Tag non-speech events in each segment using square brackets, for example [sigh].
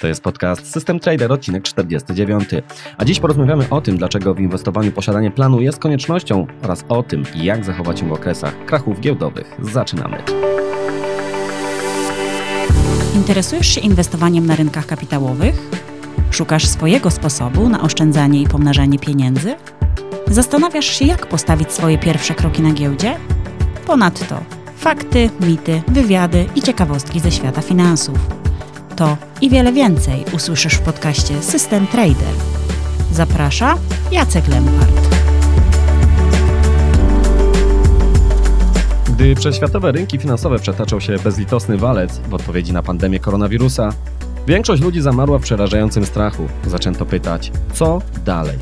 To jest podcast System Trader, odcinek 49. A dziś porozmawiamy o tym, dlaczego w inwestowaniu posiadanie planu jest koniecznością oraz o tym, jak zachować się w okresach krachów giełdowych. Zaczynamy. Interesujesz się inwestowaniem na rynkach kapitałowych? Szukasz swojego sposobu na oszczędzanie i pomnażanie pieniędzy? Zastanawiasz się, jak postawić swoje pierwsze kroki na giełdzie? Ponadto fakty, mity, wywiady i ciekawostki ze świata finansów. To i wiele więcej usłyszysz w podcaście System Trader. Zaprasza Jacek Lempart. Gdy przez światowe rynki finansowe przetaczał się bezlitosny walec w odpowiedzi na pandemię koronawirusa, większość ludzi zamarła w przerażającym strachu. Zaczęto pytać, co dalej?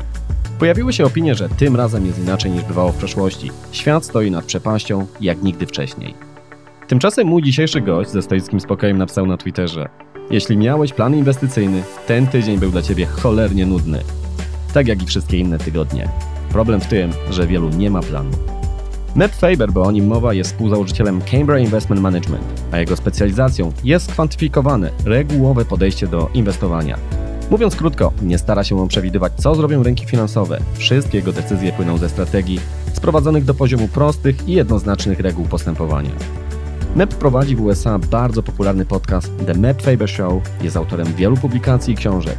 Pojawiły się opinie, że tym razem jest inaczej niż bywało w przeszłości. Świat stoi nad przepaścią jak nigdy wcześniej. Tymczasem mój dzisiejszy gość ze stoickim spokojem napisał na Twitterze: Jeśli miałeś plan inwestycyjny, ten tydzień był dla ciebie cholernie nudny. Tak jak i wszystkie inne tygodnie. Problem w tym, że wielu nie ma planu. Matt Faber, bo o nim mowa, jest współzałożycielem Cambridge Investment Management, a jego specjalizacją jest skwantyfikowane, regułowe podejście do inwestowania. Mówiąc krótko, nie stara się on przewidywać, co zrobią rynki finansowe. Wszystkie jego decyzje płyną ze strategii sprowadzonych do poziomu prostych i jednoznacznych reguł postępowania. MEP prowadzi w USA bardzo popularny podcast The Map Faber Show, jest autorem wielu publikacji i książek.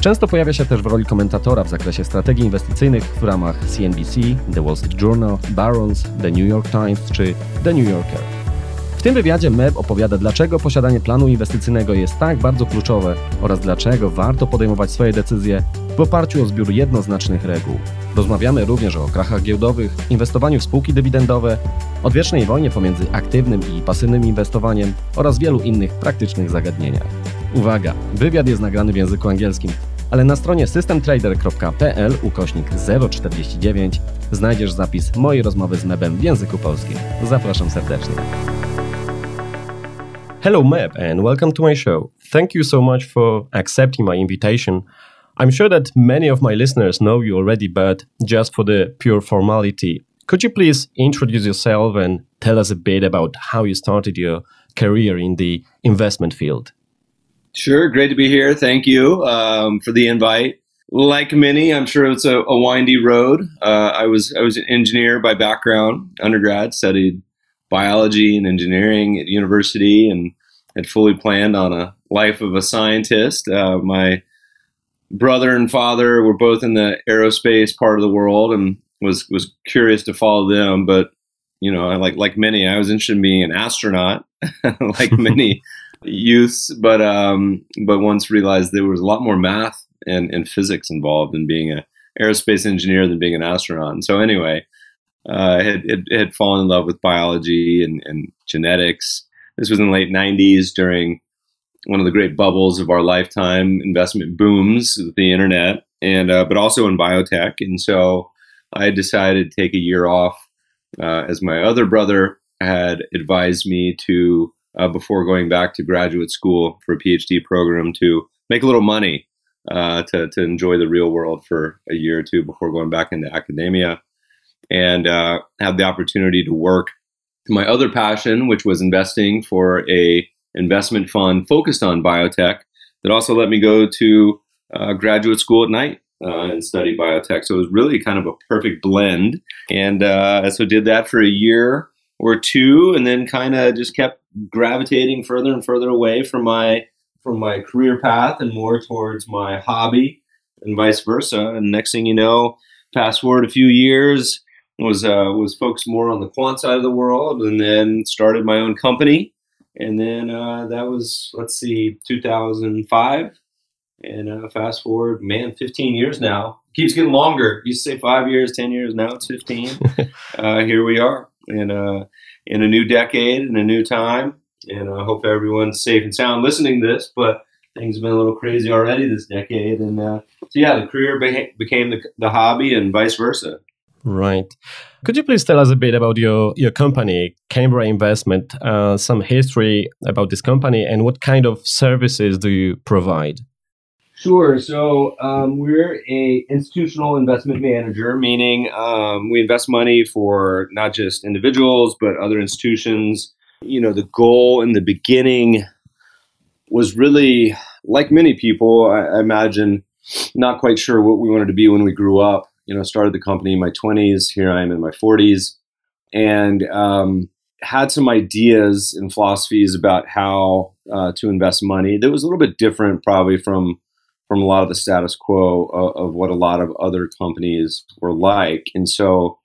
Często pojawia się też w roli komentatora w zakresie strategii inwestycyjnych w ramach CNBC, The Wall Street Journal, Barron's, The New York Times czy The New Yorker. W tym wywiadzie MEB opowiada, dlaczego posiadanie planu inwestycyjnego jest tak bardzo kluczowe oraz dlaczego warto podejmować swoje decyzje w oparciu o zbiór jednoznacznych reguł. Rozmawiamy również o krachach giełdowych, inwestowaniu w spółki dywidendowe, odwiecznej wojnie pomiędzy aktywnym i pasywnym inwestowaniem oraz wielu innych praktycznych zagadnieniach. Uwaga, wywiad jest nagrany w języku angielskim, ale na stronie systemtrader.pl ukośnik 049 znajdziesz zapis mojej rozmowy z Mebem w języku polskim. Zapraszam serdecznie. Hello, Meb, and welcome to my show. Thank you so much for accepting my invitation. I'm sure that many of my listeners know you already, but just for the pure formality, could you please introduce yourself and tell us a bit about how you started your career in the investment field? Sure, great to be here. Thank you um, for the invite. Like many, I'm sure it's a, a windy road. Uh, I was I was an engineer by background, undergrad, studied biology and engineering at university, and had fully planned on a life of a scientist. Uh, my brother and father were both in the aerospace part of the world, and was was curious to follow them. But you know, like like many, I was interested in being an astronaut, [laughs] like [laughs] many youths, but um, but once realized there was a lot more math and, and physics involved in being an aerospace engineer than being an astronaut. And so anyway, uh, had, had, had fallen in love with biology and, and genetics. This was in the late '90s during one of the great bubbles of our lifetime, investment booms the internet, and uh, but also in biotech. And so I decided to take a year off, uh, as my other brother had advised me to uh, before going back to graduate school for a PhD program to make a little money uh, to, to enjoy the real world for a year or two before going back into academia and uh, had the opportunity to work my other passion, which was investing for a investment fund focused on biotech that also let me go to uh, graduate school at night uh, and study biotech. So it was really kind of a perfect blend. And uh, so did that for a year or two, and then kind of just kept gravitating further and further away from my from my career path and more towards my hobby, and vice versa. And next thing you know, fast forward a few years, was uh, was focused more on the quant side of the world, and then started my own company. And then uh, that was let's see, 2005. And uh, fast forward, man, 15 years now. Keeps getting longer. You say five years, 10 years. Now it's 15. [laughs] uh, here we are in a in a new decade and a new time. And I hope everyone's safe and sound listening to this. But things have been a little crazy already this decade. And uh, so yeah, the career beha- became the, the hobby, and vice versa. Right. Could you please tell us a bit about your, your company, Cambria Investment, uh, some history about this company, and what kind of services do you provide? Sure. So um, we're a institutional investment manager, meaning um, we invest money for not just individuals but other institutions. You know, the goal in the beginning was really like many people, I, I imagine not quite sure what we wanted to be when we grew up. You know, started the company in my 20s. Here I am in my 40s, and um, had some ideas and philosophies about how uh, to invest money that was a little bit different, probably from from a lot of the status quo of, of, what a lot of other companies were like. And so,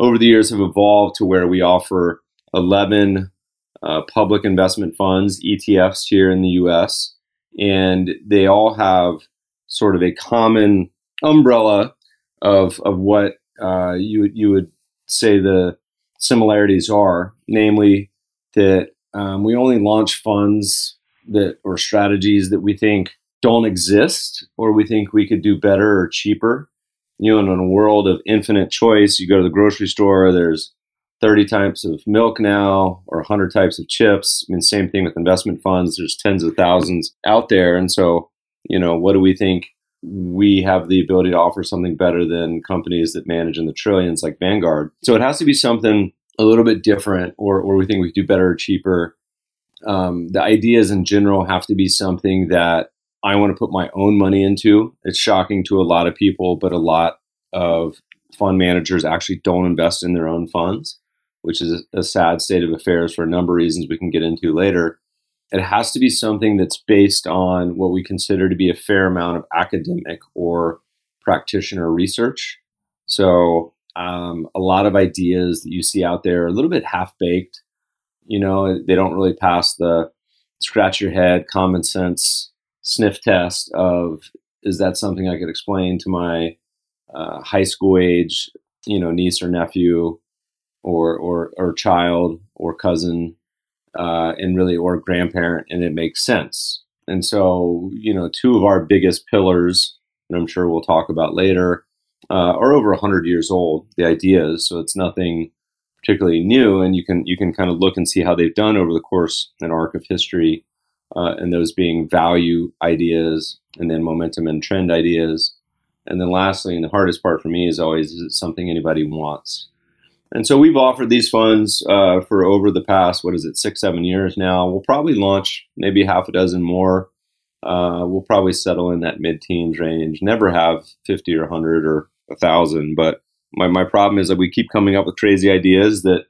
over the years, have evolved to where we offer 11 uh, public investment funds, ETFs, here in the U.S., and they all have sort of a common umbrella of of what uh, you you would say the similarities are, namely that um, we only launch funds that or strategies that we think don't exist or we think we could do better or cheaper. You know, in a world of infinite choice, you go to the grocery store, there's 30 types of milk now or 100 types of chips. I mean, same thing with investment funds. There's tens of thousands out there. And so, you know, what do we think? We have the ability to offer something better than companies that manage in the trillions like Vanguard. So it has to be something a little bit different or, or we think we could do better or cheaper. Um, the ideas in general have to be something that I want to put my own money into. It's shocking to a lot of people, but a lot of fund managers actually don't invest in their own funds, which is a, a sad state of affairs for a number of reasons we can get into later. It has to be something that's based on what we consider to be a fair amount of academic or practitioner research. So um, a lot of ideas that you see out there are a little bit half baked. You know, they don't really pass the scratch your head, common sense sniff test of is that something I could explain to my uh, high school age, you know, niece or nephew, or or or child or cousin, uh, and really or grandparent, and it makes sense. And so, you know, two of our biggest pillars, and I'm sure we'll talk about later, uh, are over 100 years old. The ideas, so it's nothing particularly new, and you can you can kind of look and see how they've done over the course and arc of history, uh, and those being value ideas, and then momentum and trend ideas, and then lastly, and the hardest part for me is always is it something anybody wants. And so we've offered these funds uh, for over the past what is it six seven years now. We'll probably launch maybe half a dozen more uh, we'll probably settle in that mid-teens range. Never have 50 or 100 or a thousand. But my, my problem is that we keep coming up with crazy ideas that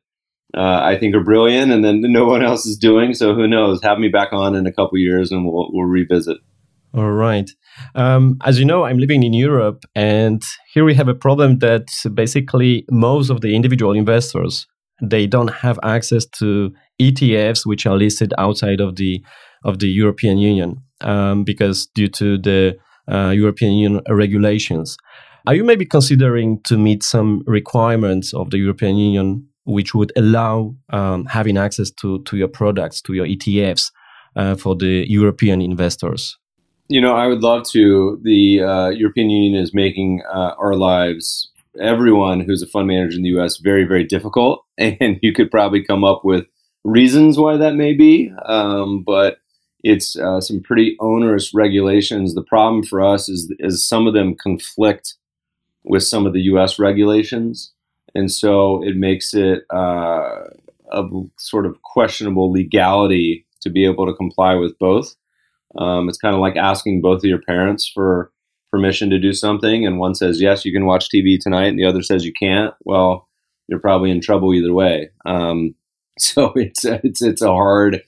uh, I think are brilliant, and then no one else is doing. So who knows? Have me back on in a couple years, and we'll we'll revisit. All right. Um, as you know, I'm living in Europe, and here we have a problem that basically most of the individual investors they don't have access to ETFs, which are listed outside of the of the European Union, um, because due to the uh, European Union regulations. Are you maybe considering to meet some requirements of the European Union which would allow um, having access to, to your products, to your ETFs uh, for the European investors? You know, I would love to. The uh, European Union is making uh, our lives, everyone who's a fund manager in the US, very, very difficult. [laughs] And you could probably come up with reasons why that may be. Um, but it's uh, some pretty onerous regulations. The problem for us is, is some of them conflict with some of the U.S. regulations, and so it makes it uh, of sort of questionable legality to be able to comply with both. Um, it's kind of like asking both of your parents for permission to do something, and one says yes, you can watch TV tonight, and the other says you can't. Well, you're probably in trouble either way. Um, [laughs] so it's it's it's a hard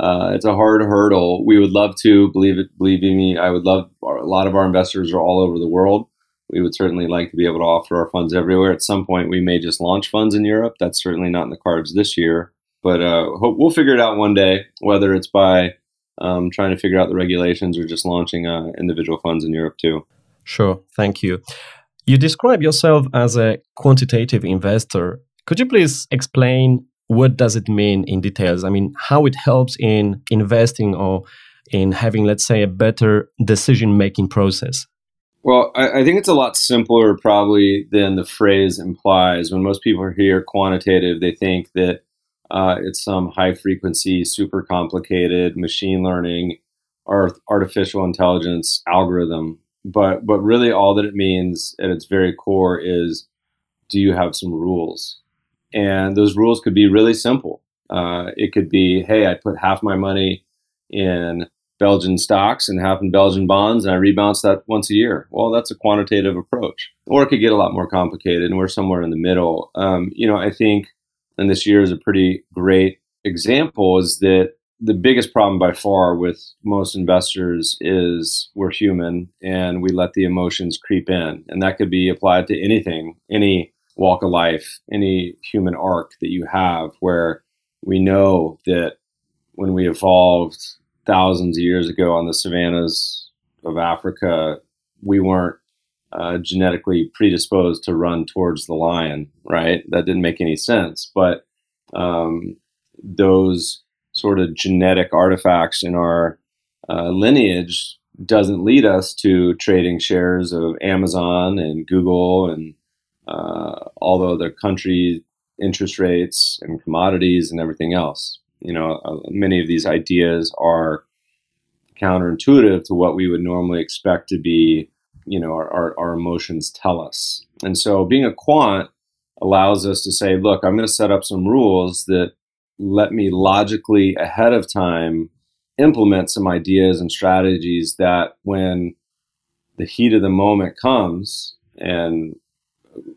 uh, it's a hard hurdle. We would love to believe it. Believe me, I would love. A lot of our investors are all over the world we would certainly like to be able to offer our funds everywhere. At some point, we may just launch funds in Europe. That's certainly not in the cards this year, but uh, we'll figure it out one day, whether it's by um, trying to figure out the regulations or just launching uh, individual funds in Europe too. Sure, thank you. You describe yourself as a quantitative investor. Could you please explain what does it mean in details? I mean, how it helps in investing or in having, let's say, a better decision making process? Well, I, I, think it's a lot simpler probably than the phrase implies. When most people hear quantitative, they think that uh, it's some high frequency, super complicated machine learning or artificial intelligence algorithm. But but really, all that it means at its very core is, do you have some rules? And those rules could be really simple. Uh, it could be, hey, I put half my money in Belgian stocks and half in Belgian bonds, and I rebalance that once a year. Well, that's a quantitative approach. Or it could get a lot more complicated, and we're somewhere in the middle. Um, you know, I think, and this year is a pretty great example, is that the biggest problem by far with most investors is we're human and we let the emotions creep in. And that could be applied to anything, any walk of life, any human arc that you have, where we know that when we evolved thousands of years ago on the savannas of Africa, we weren't uh, genetically predisposed to run towards the lion, right? That didn't make any sense. But um, those sort of genetic artifacts in our uh, lineage doesn't lead us to trading shares of Amazon and Google and uh, all the other country interest rates and commodities and everything else. You know, uh, many of these ideas are counterintuitive to what we would normally expect to be, you know, our, our, our emotions tell us. And so being a quant allows us to say, look, I'm going to set up some rules that let me logically ahead of time implement some ideas and strategies that when the heat of the moment comes and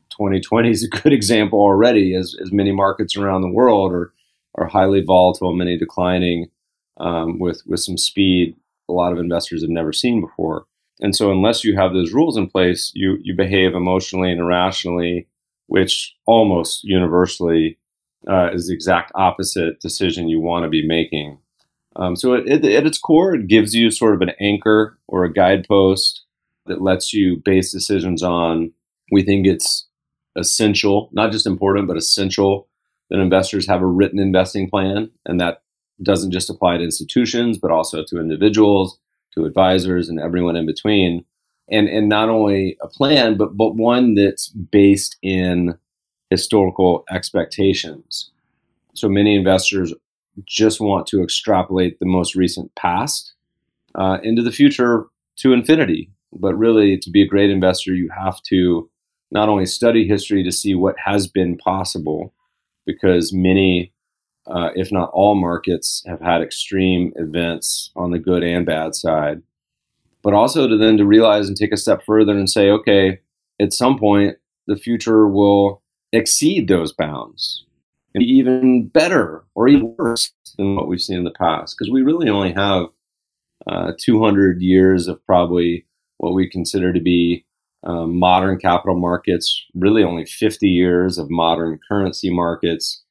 2020 is a good example already as, as many markets around the world are, are highly volatile many declining um, with, with some speed a lot of investors have never seen before and so unless you have those rules in place you, you behave emotionally and irrationally which almost universally uh, is the exact opposite decision you want to be making. Um, so, it, it, at its core, it gives you sort of an anchor or a guidepost that lets you base decisions on. We think it's essential, not just important, but essential that investors have a written investing plan. And that doesn't just apply to institutions, but also to individuals, to advisors, and everyone in between. And, and not only a plan, but, but one that's based in historical expectations. So many investors just want to extrapolate the most recent past uh, into the future to infinity. But really, to be a great investor, you have to not only study history to see what has been possible, because many, uh, if not all, markets have had extreme events on the good and bad side, but also to then to realize and take a step further and say, okay, at some point, the future will exceed those bounds and be even better or even worse than what we've seen in the past. Because we really only have uh, 200 years of probably what we consider to be um, modern capital markets, really only 50 years of modern currency markets.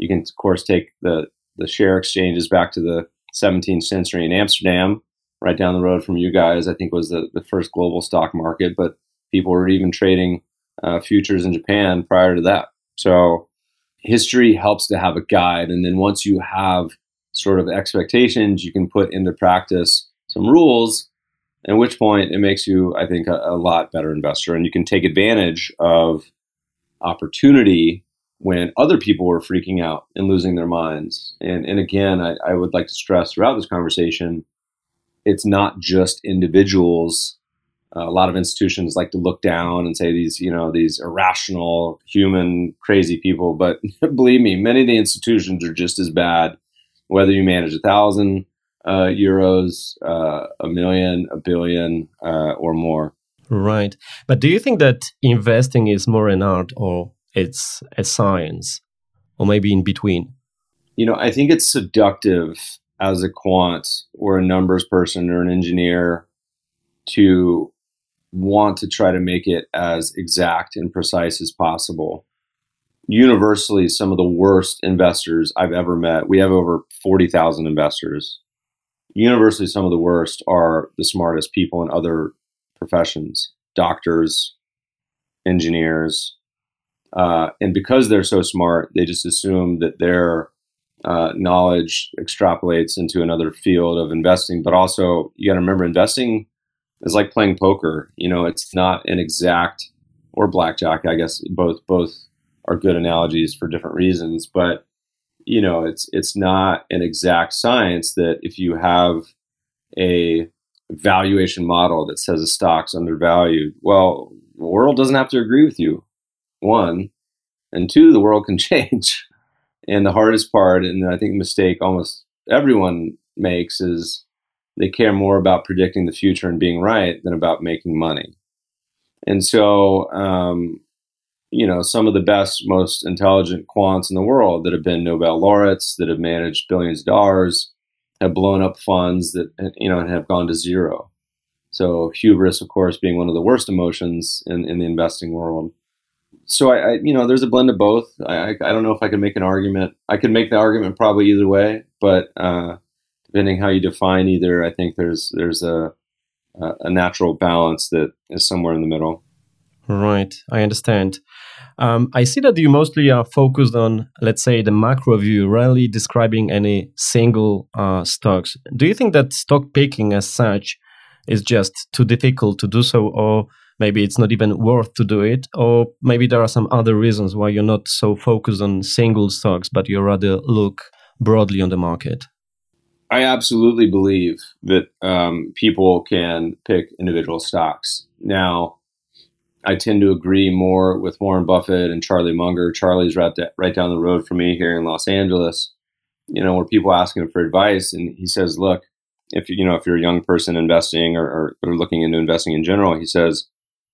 You can, of course, take the, the share exchanges back to the 17th century in Amsterdam, right down the road from you guys. I think was the, the first global stock market, but people were even trading uh, futures in Japan prior to that. So history helps to have a guide. And then once you have sort of expectations, you can put into practice some rules, at which point it makes you, I think, a, a lot better investor. And you can take advantage of opportunity when other people were freaking out and losing their minds. And, and again, I, I would like to stress throughout this conversation, it's not just individuals uh, a lot of institutions like to look down and say these, you know, these irrational, human, crazy people. But [laughs] believe me, many of the institutions are just as bad. Whether you manage a thousand uh, euros, uh, a million, a billion, uh, or more. Right. But do you think that investing is more an art or it's a science, or maybe in between? You know, I think it's seductive as a quant or a numbers person or an engineer to want to try to make it as exact and precise as possible. Universally, some of the worst investors I've ever met, we have over 40,000 investors. Universally, some of the worst are the smartest people in other professions doctors, engineers. Uh, and because they're so smart, they just assume that their uh, knowledge extrapolates into another field of investing. But also, you got to remember, investing is like playing poker. You know, it's not an exact or blackjack. I guess both both are good analogies for different reasons, but you know, it's it's not an exact science that if you have a valuation model that says a stock's undervalued, well, the world doesn't have to agree with you. One, and two, the world can [laughs] change. And the hardest part, and I think mistake almost everyone makes, is they care more about predicting the future and being right than about making money. And so, um, you know, some of the best, most intelligent quants in the world that have been Nobel laureates, that have managed billions of dollars, have blown up funds that, you know, have gone to zero. So hubris, of course, being one of the worst emotions in, in the investing world. So I, I, you know, there's a blend of both. I, I don't know if I can make an argument. I could make the argument probably either way, but uh, depending how you define either, I think there's there's a a natural balance that is somewhere in the middle. Right, I understand. Um, I see that you mostly are focused on, let's say, the macro view, rarely describing any single uh, stocks. Do you think that stock picking as such is just too difficult to do so, or maybe it's not even worth to do it, or maybe there are some other reasons why you're not so focused on single stocks, but you rather look broadly on the market? I absolutely believe that um, people can pick individual stocks. Now, I tend to agree more with Warren Buffett and Charlie Munger. Charlie's right, right down the road from me here in Los Angeles. You know, where people ask him for advice, and he says, "Look, if you know if you're a young person investing or, or, or looking into investing in general, he says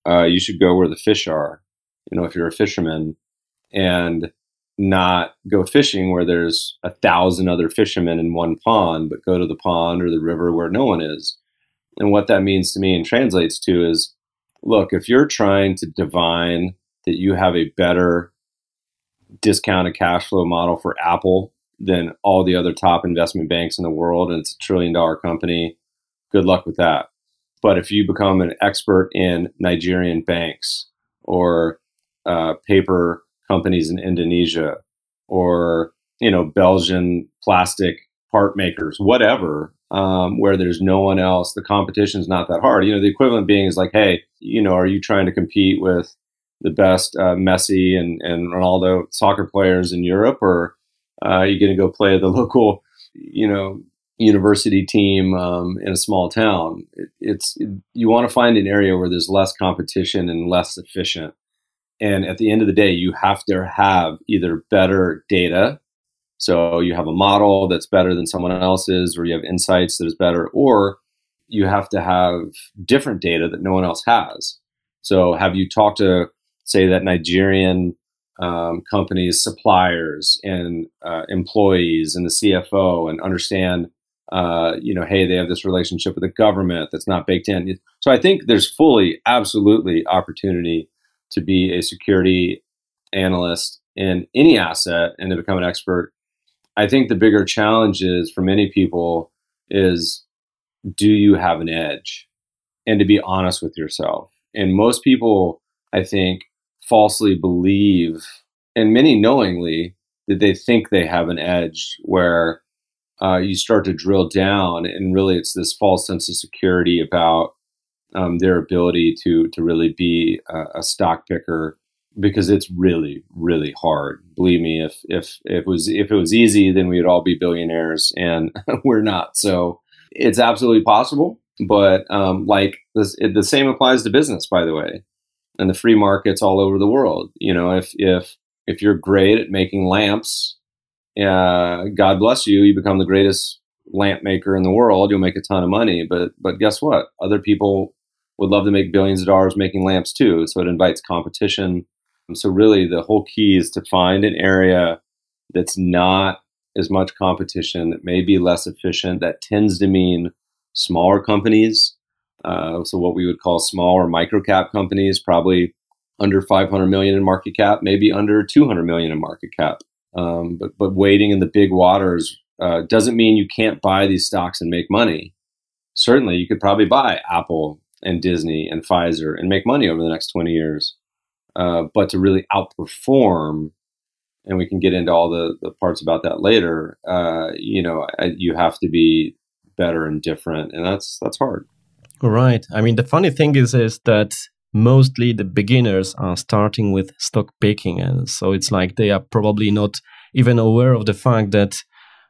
uh, you should go where the fish are. You know, if you're a fisherman, and not go fishing where there's a thousand other fishermen in one pond, but go to the pond or the river where no one is. And what that means to me and translates to is look, if you're trying to divine that you have a better discounted cash flow model for Apple than all the other top investment banks in the world, and it's a trillion dollar company, good luck with that. But if you become an expert in Nigerian banks or uh, paper companies in Indonesia or you know Belgian plastic part makers, whatever, um, where there's no one else. The competition's not that hard. You know, the equivalent being is like, hey, you know, are you trying to compete with the best uh, Messi and, and Ronaldo soccer players in Europe, or uh, are you going to go play at the [laughs] local, you know, university team um, in a small town? It, it's it, you want to find an area where there's less competition and less efficient. And at the end of the day, you have to have either better data so you have a model that's better than someone else's, or you have insights that is better, or you have to have different data that no one else has. So have you talked to, say, that Nigerian um, company's suppliers and uh, employees and the CFO and understand, uh, you know, hey, they have this relationship with the government that's not baked in. So I think there's fully, absolutely opportunity to be a security analyst in any asset and to become an expert I think the bigger challenge is for many people is do you have an edge? And to be honest with yourself. And most people, I think, falsely believe, and many knowingly, that they think they have an edge where uh, you start to drill down, and really it's this false sense of security about um, their ability to to really be a, a stock picker because it's really really hard. Believe me if if, if it was if it was easy then we would all be billionaires and [laughs] we're not. So it's absolutely possible but um, like this, it, the same applies to business by the way and the free markets all over the world. You know if if if you're great at making lamps uh, god bless you you become the greatest lamp maker in the world you'll make a ton of money but but guess what other people would love to make billions of dollars making lamps too so it invites competition so, really, the whole key is to find an area that's not as much competition, that may be less efficient. That tends to mean smaller companies. Uh, so, what we would call small or micro cap companies, probably under 500 million in market cap, maybe under 200 million in market cap. Um, but, but waiting in the big waters uh, doesn't mean you can't buy these stocks and make money. Certainly, you could probably buy Apple and Disney and Pfizer and make money over the next 20 years. Uh, but to really outperform, and we can get into all the, the parts about that later. Uh, you know, you have to be better and different, and that's that's hard. Right. I mean, the funny thing is, is that mostly the beginners are starting with stock picking, and so it's like they are probably not even aware of the fact that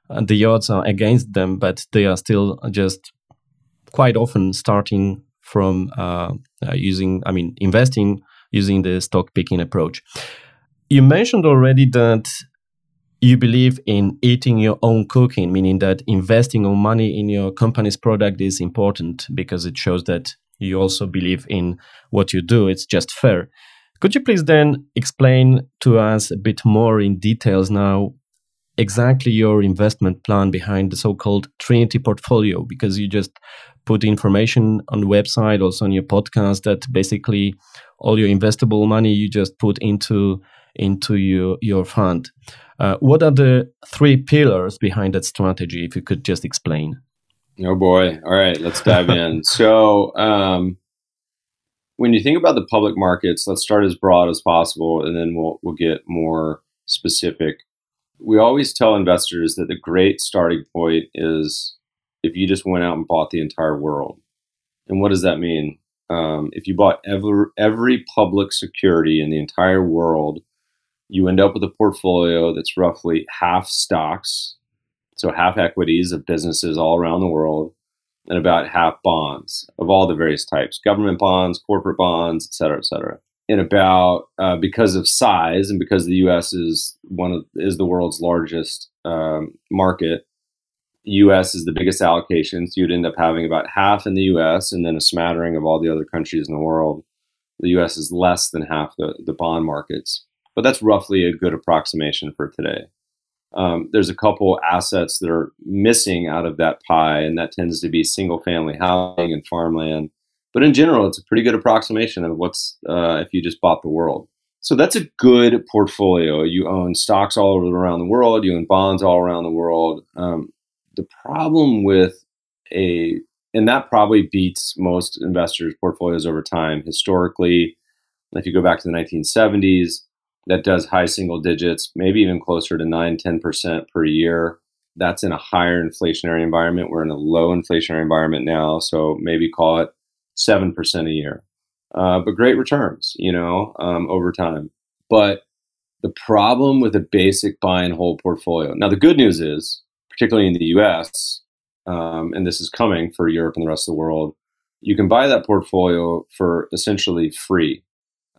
uh, the odds are against them, but they are still just quite often starting from uh, uh, using, I mean, investing using the stock picking approach. You mentioned already that you believe in eating your own cooking, meaning that investing your money in your company's product is important because it shows that you also believe in what you do. It's just fair. Could you please then explain to us a bit more in details now exactly your investment plan behind the so-called Trinity portfolio? Because you just put information on the website, also on your podcast, that basically all your investable money you just put into into your your fund. Uh, what are the three pillars behind that strategy? If you could just explain. Oh boy! All right, let's dive in. [laughs] So, um, when you think about the public markets, let's start as broad as possible, and then we'll we'll get more specific. We always tell investors that the great starting point is if you just went out and bought the entire world. And what does that mean? Um, if you bought every every public security in the entire world you end up with a portfolio that's roughly half stocks, so half equities of businesses all around the world, and about half bonds of all the various types government bonds, corporate bonds, et cetera, et cetera. And about uh, because of size and because the U.S. is one of is the world's largest um, market, U.S. is the biggest allocation. So you'd end up having about half in the U.S. and then a smattering of all the other countries in the world. The U.S. is less than half the, the bond markets but that's roughly a good approximation for today. Um, there's a couple assets that are missing out of that pie, and that tends to be single family housing and farmland. But in general, it's a pretty good approximation of what's uh, if you just bought the world. So that's a good portfolio. You own stocks all around the world, you own bonds all around the world. Um, the problem with a, and that probably beats most investors' portfolios over time. Historically, if you go back to the 1970s, that does high single digits, maybe even closer to 9, 10% per year. That's in a higher inflationary environment. We're in a low inflationary environment now, so maybe call it 7% a year. Uh, but great returns, you know, um, over time. But the problem with a basic buy and hold portfolio. Now, the good news is, particularly in the US, um, and this is coming for Europe and the rest of the world, you can buy that portfolio for essentially free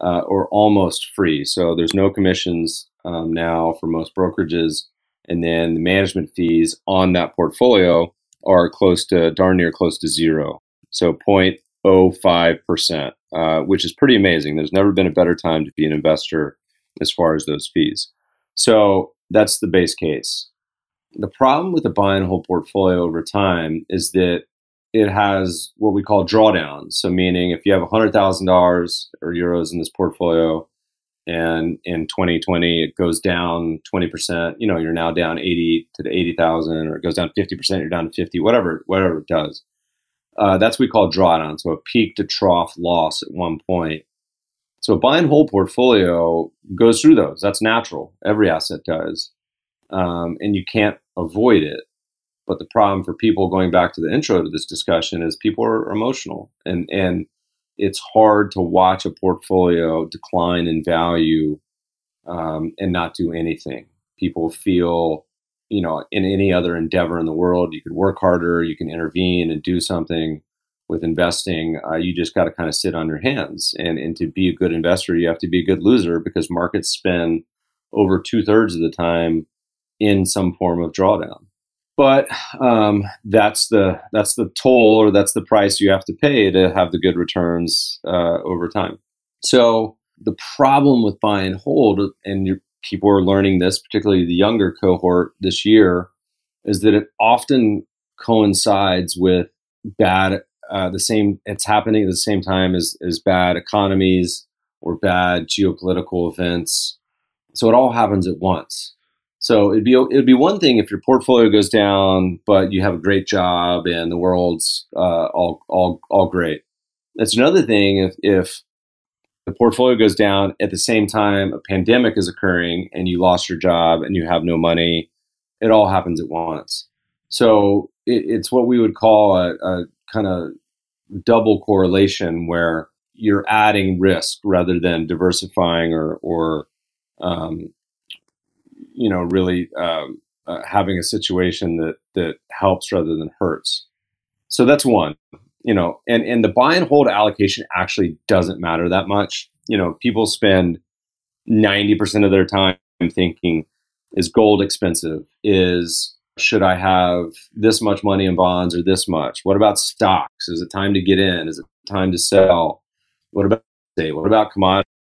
uh, or almost free. So there's no commissions um, now for most brokerages. And then the management fees on that portfolio are close to darn near close to zero. So 0.05%, uh, which is pretty amazing. There's never been a better time to be an investor as far as those fees. So that's the base case. The problem with the buy and hold portfolio over time is that it has what we call drawdowns. So, meaning if you have $100,000 or euros in this portfolio and in 2020 it goes down 20%, you know, you're now down 80 to the 80,000 or it goes down 50%, you're down to 50, whatever, whatever it does. Uh, that's what we call drawdown. So, a peak to trough loss at one point. So, a buy and hold portfolio goes through those. That's natural. Every asset does. Um, and you can't avoid it. But the problem for people going back to the intro to this discussion is people are emotional and, and it's hard to watch a portfolio decline in value um, and not do anything. People feel, you know, in any other endeavor in the world, you could work harder, you can intervene and do something. With investing, uh, you just got to kind of sit on your hands. And, and to be a good investor, you have to be a good loser because markets spend over two thirds of the time in some form of drawdown but um, that's the that's the toll or that's the price you have to pay to have the good returns uh, over time. So the problem with buy and hold, and people are learning this, particularly the younger cohort this year, is that it often coincides with bad uh, the same. It's happening at the same time as as bad economies or bad geopolitical events. So it all happens at once. So it'd be it'd be one thing if your portfolio goes down, but you have a great job and the world's uh, all all all great. That's another thing if if the portfolio goes down at the same time a pandemic is occurring and you lost your job and you have no money. It all happens at once. So it, it's what we would call a, a kind of double correlation where you're adding risk rather than diversifying or or um, you know, really um, uh, having a situation that that helps rather than hurts. So that's one. You know, and and the buy and hold allocation actually doesn't matter that much. You know, people spend ninety percent of their time thinking Is gold expensive? Is should I have this much money in bonds or this much? What about stocks? Is it time to get in? Is it time to sell? What about say? What about commodities?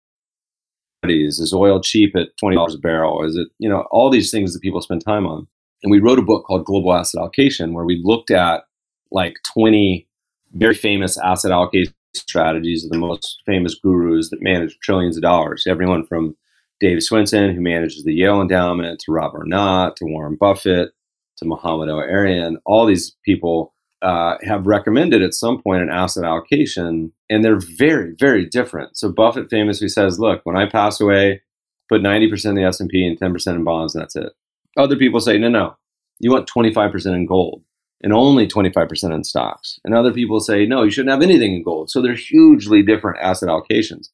Is oil cheap at twenty dollars a barrel? Is it you know all these things that people spend time on? And we wrote a book called Global Asset Allocation where we looked at like twenty very famous asset allocation strategies of the most famous gurus that manage trillions of dollars. Everyone from Dave Swensen, who manages the Yale Endowment, to Rob Arnott, to Warren Buffett, to Mohamed El-Erian, all these people uh, have recommended at some point an asset allocation, and they're very, very different. So Buffett famously says, "Look, when I pass away, put 90% in the S&P and 10% in bonds, and that's it." Other people say, "No, no, you want 25% in gold and only 25% in stocks." And other people say, "No, you shouldn't have anything in gold." So they're hugely different asset allocations.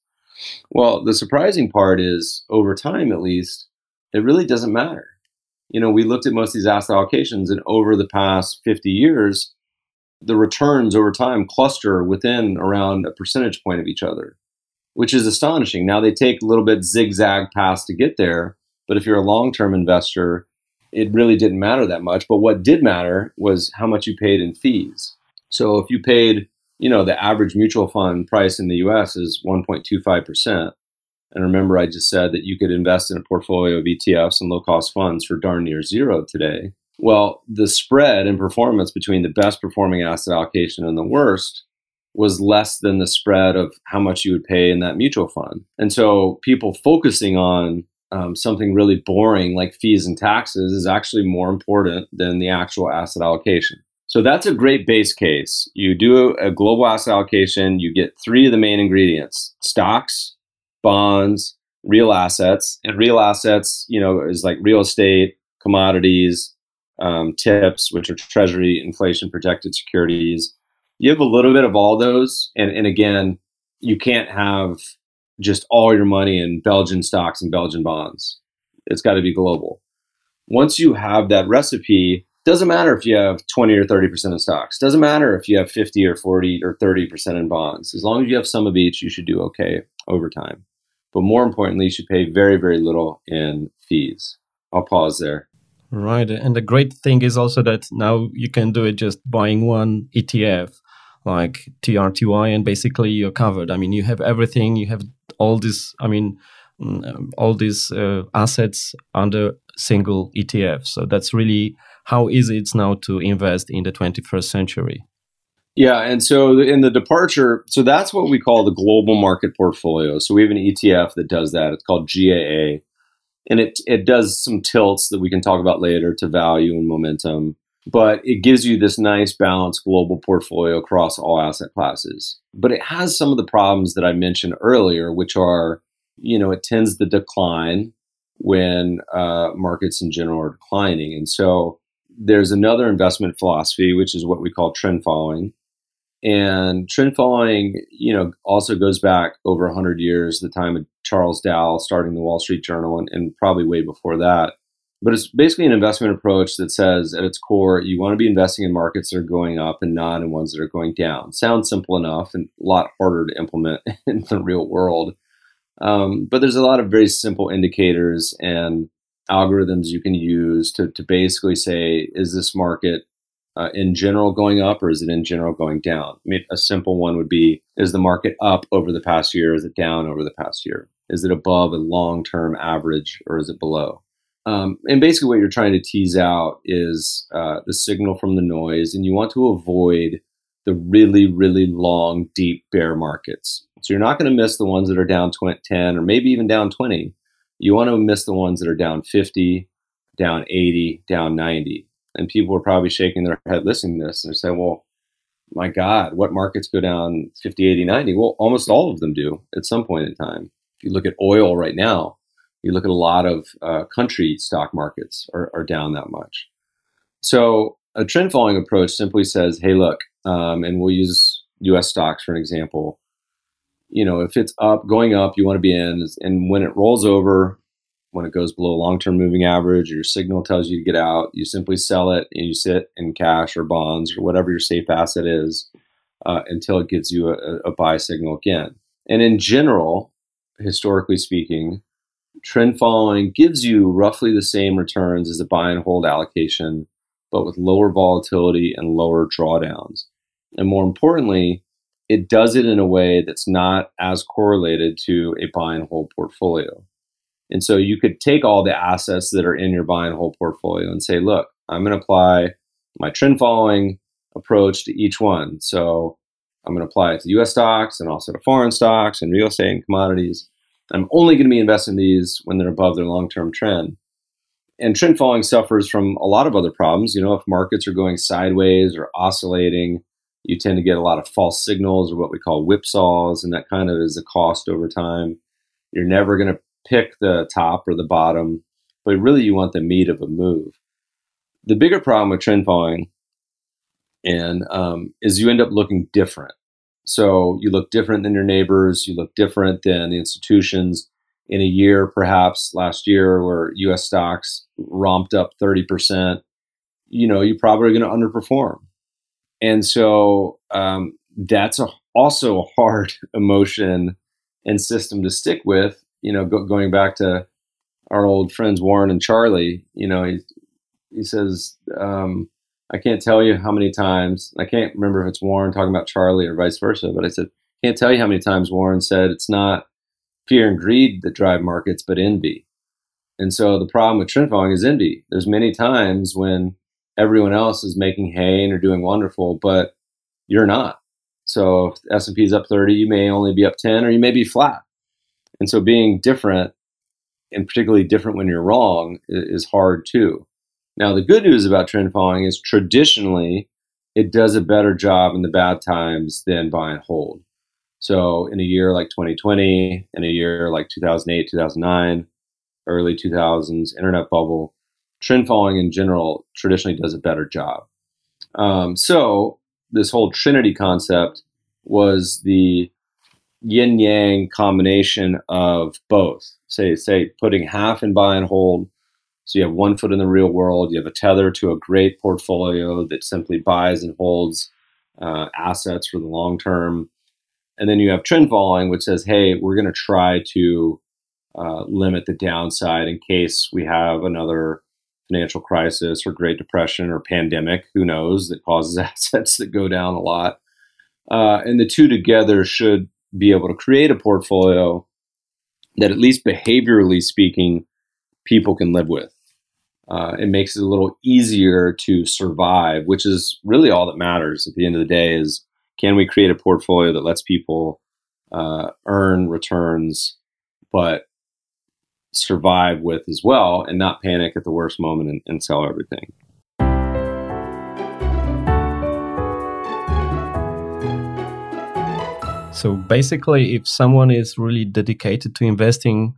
Well, the surprising part is, over time, at least, it really doesn't matter you know, we looked at most of these asset allocations, and over the past 50 years, the returns over time cluster within around a percentage point of each other, which is astonishing. Now they take a little bit zigzag paths to get there, but if you're a long term investor, it really didn't matter that much. But what did matter was how much you paid in fees. So if you paid, you know, the average mutual fund price in the US is 1.25%. And remember, I just said that you could invest in a portfolio of ETFs and low cost funds for darn near zero today. Well, the spread in performance between the best performing asset allocation and the worst was less than the spread of how much you would pay in that mutual fund. And so people focusing on um, something really boring like fees and taxes is actually more important than the actual asset allocation. So that's a great base case. You do a global asset allocation, you get three of the main ingredients stocks, bonds, real assets, and real assets, you know, is like real estate, commodities, um, tips, which are treasury inflation protected securities. You have a little bit of all those, and and again, you can't have just all your money in Belgian stocks and Belgian bonds. It's got to be global. Once you have that recipe, doesn't matter if you have 20 or 30% of stocks. Doesn't matter if you have 50 or 40 or 30% in bonds. As long as you have some of each, you should do okay over time. But more importantly, you should pay very, very little in fees. I'll pause there. Right. And the great thing is also that now you can do it just buying one ETF like TRTY and basically you're covered. I mean, you have everything, you have all this, I mean, mm, all these uh, assets under single ETF. So that's really how easy it's now to invest in the 21st century. Yeah, and so in the departure, so that's what we call the global market portfolio. So we have an ETF that does that. It's called GAA, and it it does some tilts that we can talk about later to value and momentum. But it gives you this nice balanced global portfolio across all asset classes. But it has some of the problems that I mentioned earlier, which are, you know, it tends to decline when uh, markets in general are declining, and so there's another investment philosophy, which is what we call trend following and trend following, you know, also goes back over 100 years, the time of Charles Dow starting the Wall Street Journal, and, and probably way before that. But it's basically an investment approach that says at its core, you want to be investing in markets that are going up and not in ones that are going down. Sounds simple enough and a lot harder to implement [laughs] in the real world. Um, but there's a lot of very simple indicators and algorithms you can use to, to basically say, is this market uh, in general going up or is it in general going down? I mean, a simple one would be is the market up over the past year? Is it down over the past year? Is it above a long term average or is it below? Um, and basically, what you're trying to tease out is uh, the signal from the noise, and you want to avoid the really, really long, deep bear markets. So you're not going to miss the ones that are down 20, 10 or maybe even down 20. You want to miss the ones that are down 50, down 80, down 90 and people were probably shaking their head listening to this and saying, well, my God, what markets go down 50, 80, 90? Well, almost all of them do at some point in time. If you look at oil right now, you look at a lot of uh, country stock markets are, are, down that much. So a trend following approach simply says, hey, look, um, and we'll use US stocks for an example. You know, if it's up, going up, you want to be in. And when it rolls over, when it goes below a long-term moving average your signal tells you to get out, you simply sell it and you sit in cash or bonds or whatever your safe asset is uh, until it gives you a, a, buy signal again. And in general, historically speaking, trend following gives you roughly the same returns as a buy and hold allocation, but with lower volatility and lower drawdowns. And more importantly, it does it in a way that's not as correlated to a buy and hold portfolio. And so you could take all the assets that are in your buy and hold portfolio and say, look, I'm going to apply my trend following approach to each one. So I'm going to apply it to US stocks and also to foreign stocks and real estate and commodities. I'm only going to be investing these when they're above their long term trend. And trend following suffers from a lot of other problems. You know, if markets are going sideways or oscillating, you tend to get a lot of false signals or what we call whipsaws, and that kind of is a cost over time. You're never going to pick the top or the bottom, but really you want the meat of a move. The bigger problem with trend following and um, is you end up looking different. So you look different than your neighbors, you look different than the institutions. In a year, perhaps last year, where U.S. stocks romped up 30%, you know, you're probably going to underperform. And so um, that's a, also a hard [laughs] emotion and system to stick with. You know, go, going back to our old friends Warren and Charlie, you know, he, he says, um, I can't tell you how many times, I can't remember if it's Warren talking about Charlie or vice versa, but I said, can't tell you how many times Warren said it's not fear and greed that drive markets, but envy. And so the problem with trend following is envy. There's many times when everyone else is making hay and are doing wonderful, but you're not. So if S&P is up 30, you may only be up 10 or you may be flat. And so being different and particularly different when you're wrong is hard too. Now, the good news about trend following is traditionally it does a better job in the bad times than buy and hold. So, in a year like 2020, in a year like 2008, 2009, early 2000s, internet bubble, trend following in general traditionally does a better job. Um, so, this whole Trinity concept was the yin yang combination of both. Say, say, putting half in buy and hold so you have one foot in the real world. You have a tether to a great portfolio that simply buys and holds uh, assets for the long term. And then you have trend following, which says, hey, we're going to try to uh, limit the downside in case we have another financial crisis or Great Depression or pandemic, who knows, that causes [laughs] assets that go down a lot. Uh, and the two together should be able to create a portfolio that, at least behaviorally speaking, people can live with uh, it makes it a little easier to survive, which is really all that matters at the end of the day is can we create a portfolio that lets people uh, earn returns, but survive with as well and not panic at the worst moment and, and sell everything. So basically, if someone is really dedicated to investing,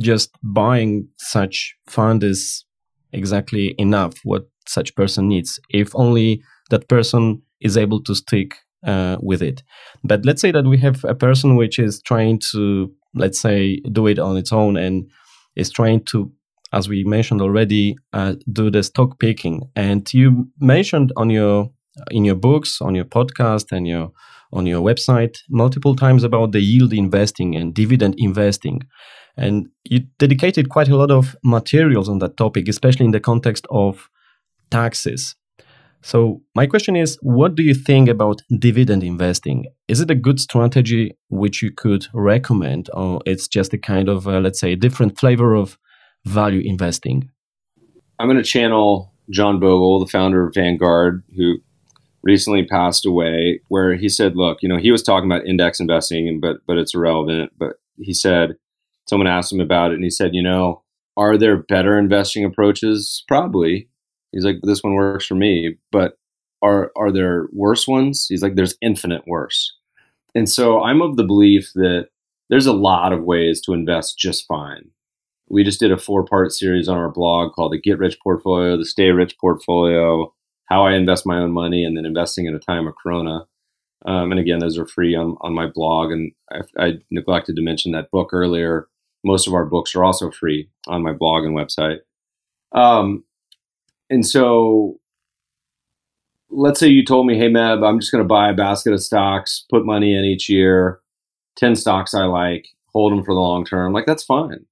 just buying such fund is exactly enough what such person needs if only that person is able to stick uh, with it. But let's say that we have a person which is trying to let's say do it on its own and is trying to as we mentioned already uh, do the stock picking. And you mentioned on your in your books on your podcast and your on your website multiple times about the yield investing and dividend investing and you dedicated quite a lot of materials on that topic, especially in the context of taxes. So, my question is what do you think about dividend investing? Is it a good strategy which you could recommend, or it's just a kind of, uh, let's say, a different flavor of value investing? I'm going to channel John Bogle, the founder of Vanguard, who recently passed away, where he said, "Look, you know, he was talking about index investing, but but it's irrelevant." But he said, someone asked him about it and he said, you know, are there better investing approaches? Probably. He's like, this one works for me, but are are there worse ones? He's like, there's infinite worse. And so I'm of the belief that there's a lot of ways to invest just fine. We just did a four part series on our blog called the Get Rich Portfolio, the Stay Rich Portfolio, how I invest my own money, and then investing in a time of Corona. Um, and again, those are free on, on my blog. And I, I neglected to mention that book earlier, most of our books are also free on my blog and website. Um, and so let's say you told me, hey, Meb, I'm just going to buy a basket of stocks, put money in each year, 10 stocks I like, hold them for the long term. Like, that's fine.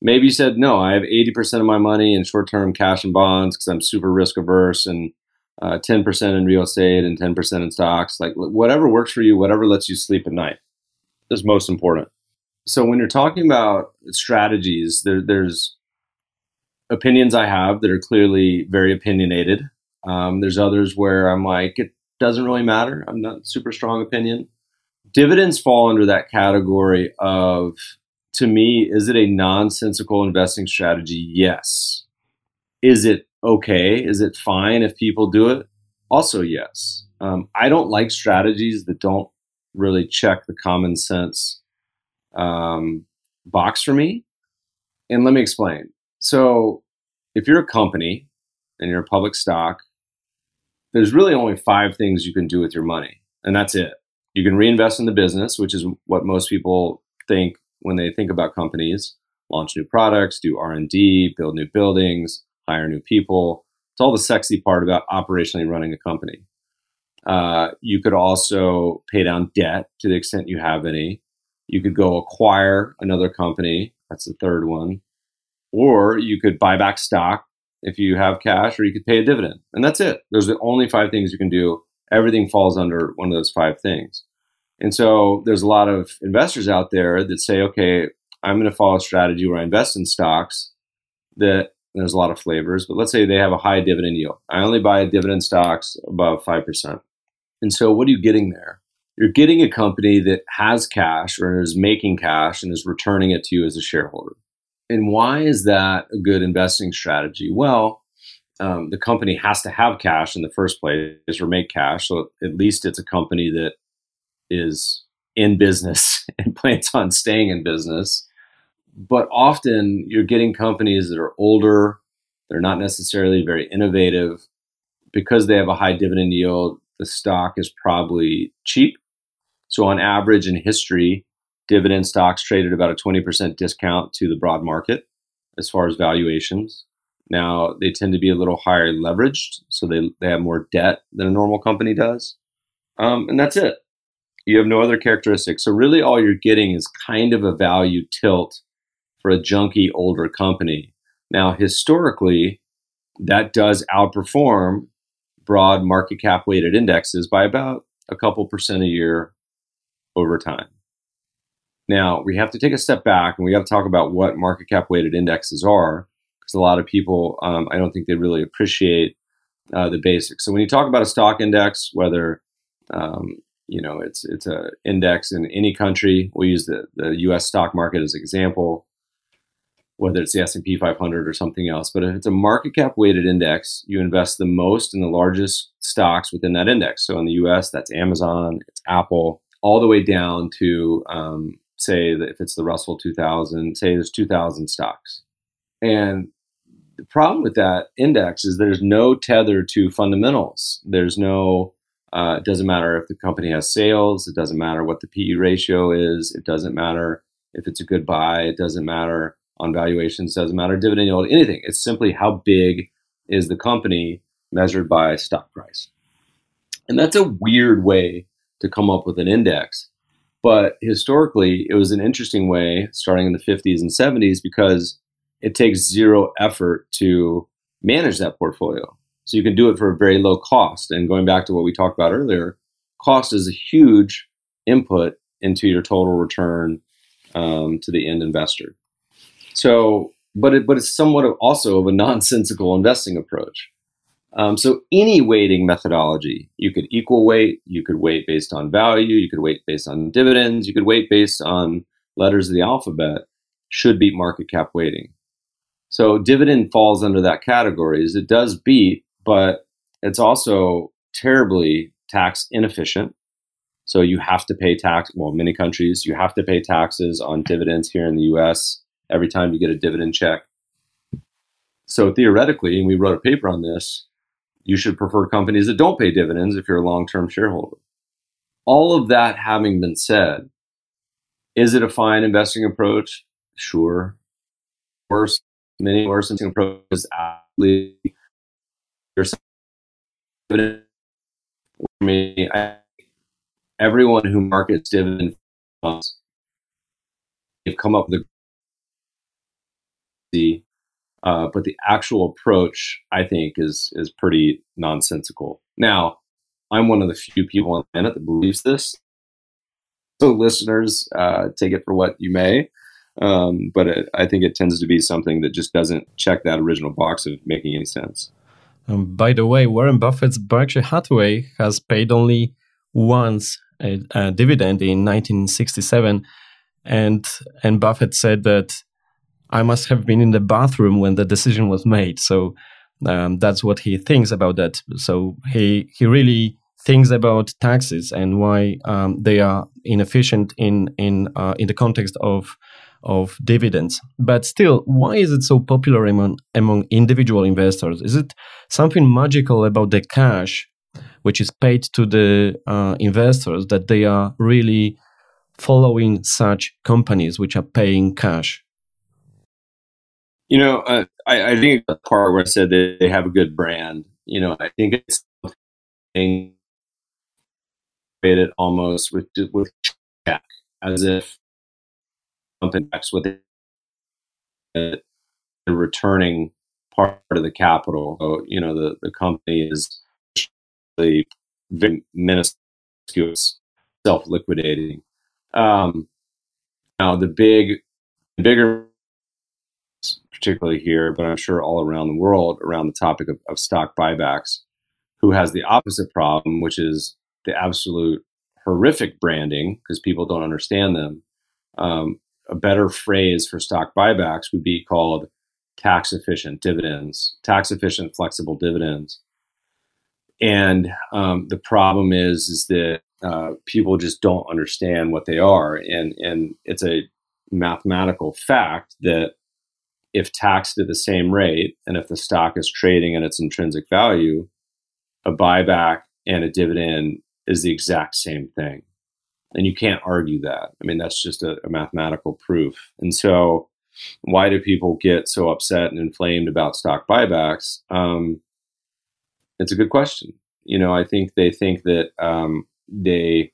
Maybe you said, no, I have 80% of my money in short term cash and bonds because I'm super risk averse and uh, 10% in real estate and 10% in stocks. Like whatever works for you, whatever lets you sleep at night is most important. So when you're talking about strategies, there, there's opinions I have that are clearly very opinionated. Um, there's others where I'm like, it doesn't really matter. I'm not super strong opinion. Dividends fall under that category of to me, is it a nonsensical investing strategy? Yes. Is it okay? Is it fine if people do it? Also, yes. Um, I don't like strategies that don't really check the common sense um, box for me. And let me explain. So, if you're a company and you're a public stock, there's really only five things you can do with your money, and that's it. You can reinvest in the business, which is what most people think when they think about companies launch new products do r&d build new buildings hire new people. It's all the sexy part about operationally running a company. Uh, you could also pay down debt to the extent you have any. You could go acquire another company. That's the third one. Or you could buy back stock if you have cash or you could pay a dividend. And that's it. Those are the only five things you can do. Everything falls under one of those five things. And so there's a lot of investors out there that say, okay, I'm going to follow a strategy where I invest in stocks that there's a lot of flavors, but let's say they have a high dividend yield. I only buy dividend stocks above 5%. And so what are you getting there? You're getting a company that has cash or is making cash and is returning it to you as a shareholder. And why is that a good investing strategy? Well, um, the company has to have cash in the first place or make cash. So at least it's a company that is in business [laughs] and plans on staying in business. But often you're getting companies that are older, they're not necessarily very innovative. Because they have a high dividend yield, the stock is probably cheap. So, on average in history, dividend stocks traded about a 20% discount to the broad market as far as valuations. Now, they tend to be a little higher leveraged, so they, they have more debt than a normal company does. Um, and that's it. You have no other characteristics. So really all you're getting is kind of a value tilt for a junky older company. Now, historically, that does outperform broad market cap weighted indexes by about a couple percent a year over time. Now, we have to take a step back and we have to talk about what market cap weighted indexes are because a lot of people, um, I don't think they really appreciate uh, the basics. So when you talk about a stock index, whether um, you know it's it's a index in any country. we'll use the the U.S. stock market as an example, whether it's the S&P 500 or something else. But if it's a market cap weighted index, you invest the most in the largest stocks within that index. So in the U.S., that's Amazon, it's Apple, all the way down to um, say that if it's the Russell 2000, say there's 2,000 stocks, and the problem with that index is there's no tether to fundamentals. There's no uh, it doesn't matter if the company has sales. It doesn't matter what the PE ratio is. It doesn't matter if it's a good buy. It doesn't matter on valuations. Doesn't matter dividend yield. Anything. It's simply how big is the company measured by stock price. And that's a weird way to come up with an index. But historically, it was an interesting way starting in the 50s and 70s because it takes zero effort to manage that portfolio. So you can do it for a very low cost. And going back to what we talked about earlier, cost is a huge input into your total return um, to the end investor. So, but it, but it's somewhat of also of a [laughs] nonsensical investing approach. Um, so any weighting methodology, you could equal weight, you could weight based on value, you could weight based on dividends, you could weight based on letters of the alphabet, should beat market cap weighting. So dividend falls under that category. Is it does beat but it's also terribly tax inefficient. So you have to pay tax. Well, many countries you have to pay taxes on dividends here in the U.S. every time you get a dividend check. So theoretically, and we wrote a paper on this, you should prefer companies that don't pay dividends if you're a long-term shareholder. All of that having been said, is it a fine investing approach? Sure. Worse, many worse investing approaches absolutely me, everyone who markets dividend funds, they've come up with a uh, but the actual approach, I think, is is pretty nonsensical. Now, I'm one of the few people on the planet that believes this. So, listeners, uh, take it for what you may. Um, but it, I think it tends to be something that just doesn't check that original box of making any sense. Um, by the way, Warren Buffett's Berkshire Hathaway has paid only once a, a dividend in 1967, and and Buffett said that I must have been in the bathroom when the decision was made. So um, that's what he thinks about that. So he he really thinks about taxes and why um, they are inefficient in in uh, in the context of of dividends. But still, why is it so popular among among individual investors? Is it something magical about the cash which is paid to the uh, investors that they are really following such companies which are paying cash? You know, uh, I, I, think the part where I said that they have a good brand. You know, I think it's it almost with with check as if something backs with it, returning part of the capital. So, you know, the, the company is the very minuscule self liquidating. Um, now, the big, bigger, particularly here, but I'm sure all around the world, around the topic of, of stock buybacks, who has the opposite problem, which is the absolute horrific branding because people don't understand them. Um, a better phrase for stock buybacks would be called tax efficient dividends, tax efficient flexible dividends. And um, the problem is, is that uh, people just don't understand what they are, and and it's a mathematical fact that if taxed at the same rate, and if the stock is trading at its intrinsic value, a buyback and a dividend is the exact same thing. And you can't argue that. I mean, that's just a, a mathematical proof. And so, why do people get so upset and inflamed about stock buybacks? Um, it's a good question. You know, I think they think that um, they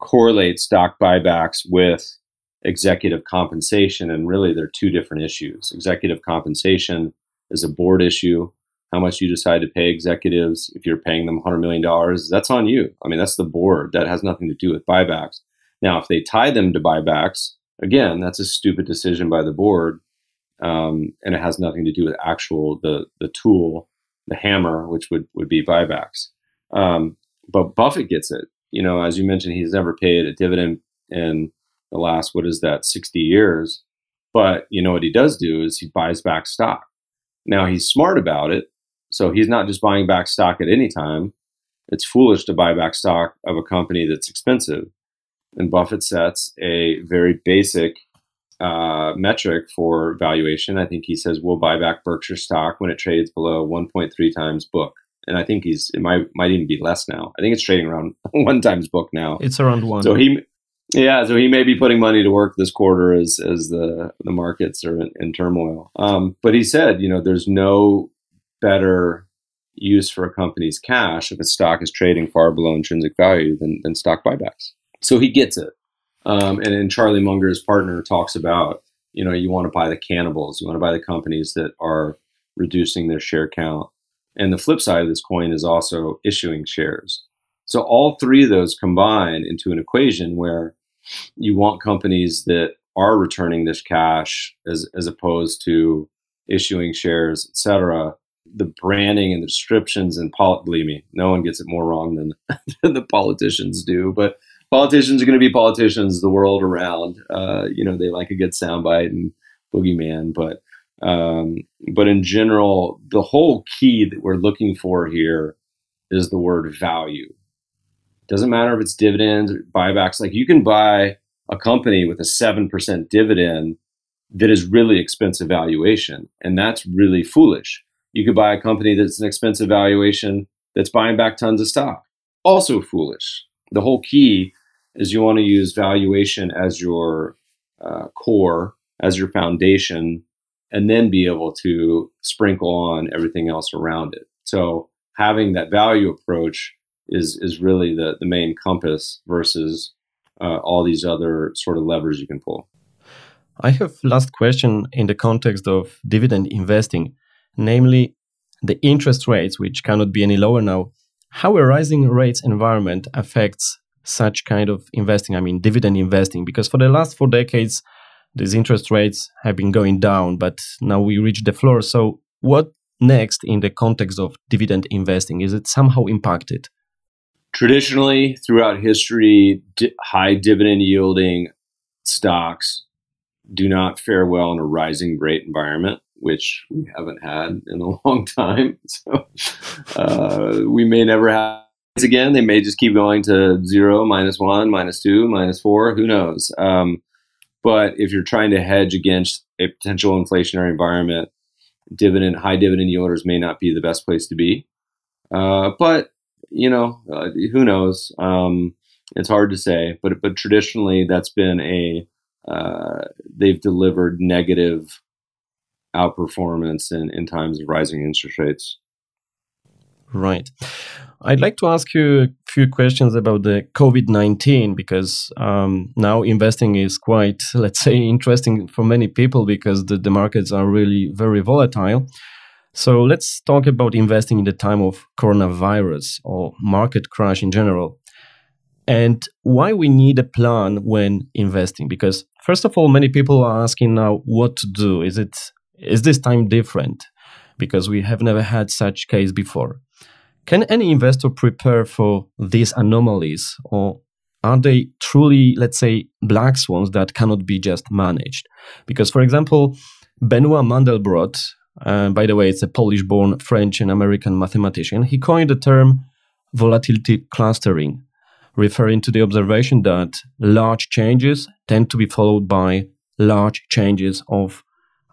correlate stock buybacks with executive compensation, and really they're two different issues. Executive compensation is a board issue, how much you decide to pay executives. If you're paying them $100 million, that's on you. I mean, that's the board. That has nothing to do with buybacks. Now, if they tie them to buybacks, again, that's a stupid decision by the board. Um, and it has nothing to do with actual the the tool, the hammer, which would would be buybacks. Um, but Buffett gets it. You know, as you mentioned, he's never paid a dividend in the last what is that sixty years. But you know what he does do is he buys back stock. Now he's smart about it so he's not just buying back stock at any time. It's foolish to buy back stock of a company that's expensive. And Buffett sets a very basic uh, metric for valuation. I think he says we'll buy back Berkshire stock when it trades below 1.3 times book. And I think he's it might might even be less now. I think it's trading around [laughs] one times book now. It's around one. So he yeah, so he may be putting money to work this quarter as as the the markets are in, in turmoil. Um, but he said, you know, there's no better use for a company's cash if its stock is trading far below intrinsic value than, than stock buybacks. So he gets it. Um, and then Charlie Munger's partner talks about, you know, you want to buy the cannibals, you want to buy the companies that are reducing their share count. And the flip side of this coin is also issuing shares. So all three of those combine into an equation where you want companies that are returning this cash as, as opposed to issuing shares, et cetera, the branding and the descriptions and pol- believe me, no one gets it more wrong than, [laughs] than the politicians do. But politicians are going to be politicians the world around. Uh, you know, they like a good soundbite and boogeyman, but um, but in general, the whole key that we're looking for here is the word value. Doesn't matter if it's dividends or buybacks. Like you can buy a company with a seven percent dividend that is really expensive valuation, and that's really foolish you could buy a company that's an expensive valuation that's buying back tons of stock. Also foolish. The whole key is you want to use valuation as your uh, core, as your foundation, and then be able to sprinkle on everything else around it. So having that value approach is is really the the main compass versus uh, all these other sort of levers you can pull. I have last question in the context of dividend investing, namely the interest rates, which cannot be any lower now. How a rising rates environment affects such kind of investing, I mean dividend investing, because for the last four decades, these interest rates have been going down, but now we reach the floor. So what next in the context of dividend investing? Is it somehow impacted? Traditionally, throughout history, di- high dividend yielding stocks do not fare well in a rising rate environment, which we haven't had in a [laughs] long time. So uh, we may never have again. They may just keep going to zero, minus one, minus two, minus four. Who knows? Um, but if you're trying to hedge against a potential inflationary environment, dividend high dividend yielders may not be the best place to be. Uh, but you know, uh, who knows? Um, it's hard to say. But but traditionally, that's been a uh, they've delivered negative outperformance in, in times of rising interest rates. Right. I'd like to ask you a few questions about the COVID 19 because um, now investing is quite, let's say, interesting for many people because the, the markets are really very volatile. So let's talk about investing in the time of coronavirus or market crash in general and why we need a plan when investing. Because first of all many people are asking now what to do. Is it is this time different? Because we have never had such case before. Can any investor prepare for these anomalies, or are they truly, let's say, black swans that cannot be just managed? Because, for example, Benoit Mandelbrot, uh, by the way, it's a Polish born French and American mathematician, he coined the term volatility clustering, referring to the observation that large changes tend to be followed by large changes of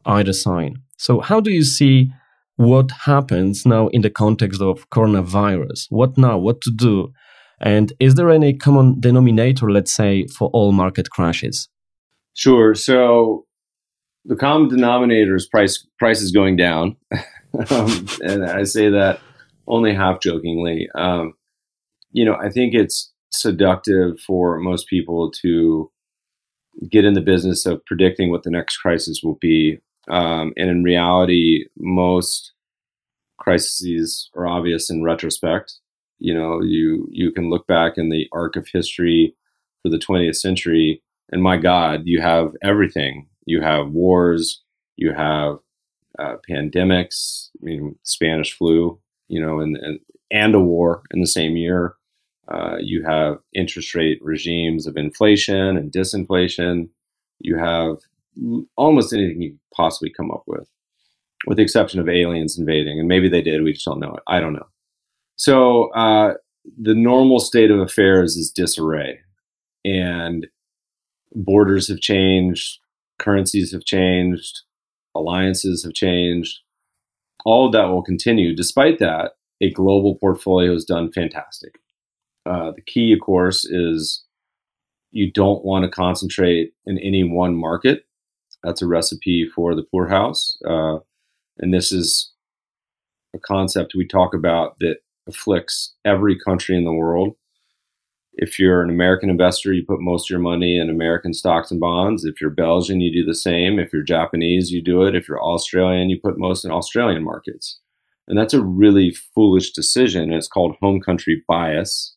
either sign. So, how do you see what happens now in the context of coronavirus? What now? What to do? And is there any common denominator, let's say, for all market crashes? Sure. So the common denominator is price prices going down, [laughs] um, and I say that only half jokingly. Um, you know, I think it's seductive for most people to get in the business of predicting what the next crisis will be um, and in reality, most crises are obvious in retrospect. You know, you you can look back in the arc of history for the 20th century, and my God, you have everything. You have wars, you have uh, pandemics. I mean, Spanish flu. You know, and and, and a war in the same year. Uh, you have interest rate regimes of inflation and disinflation. You have almost anything you possibly come up with, with the exception of aliens invading. And maybe they did, we just don't know it. I don't know. So uh, the normal state of affairs is disarray. And borders have changed, currencies have changed, alliances have changed. All of that will continue. Despite that, a global portfolio has done fantastic. Uh, the key, of course, is you don't want to concentrate in any one market. That's a recipe for the poorhouse. Uh, and this is a concept we talk about that afflicts every country in the world. If you're an American investor, you put most of your money in American stocks and bonds. If you're Belgian, you do the same. If you're Japanese, you do it. If you're Australian, you put most in Australian markets. And that's a really foolish decision. It's called home country bias,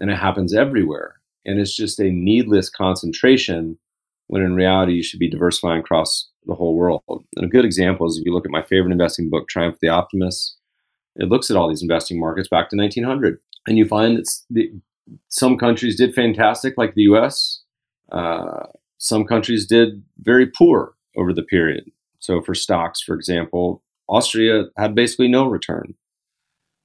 and it happens everywhere. And it's just a needless concentration when in reality you should be diversifying across the whole world. And a good example is if you look at my favorite investing book, Triumph of the Optimist, it looks at all these investing markets back to 1900. And you find that the, some countries did fantastic, like the US. Uh, some countries did very poor over the period. So for stocks, for example, Austria had basically no return.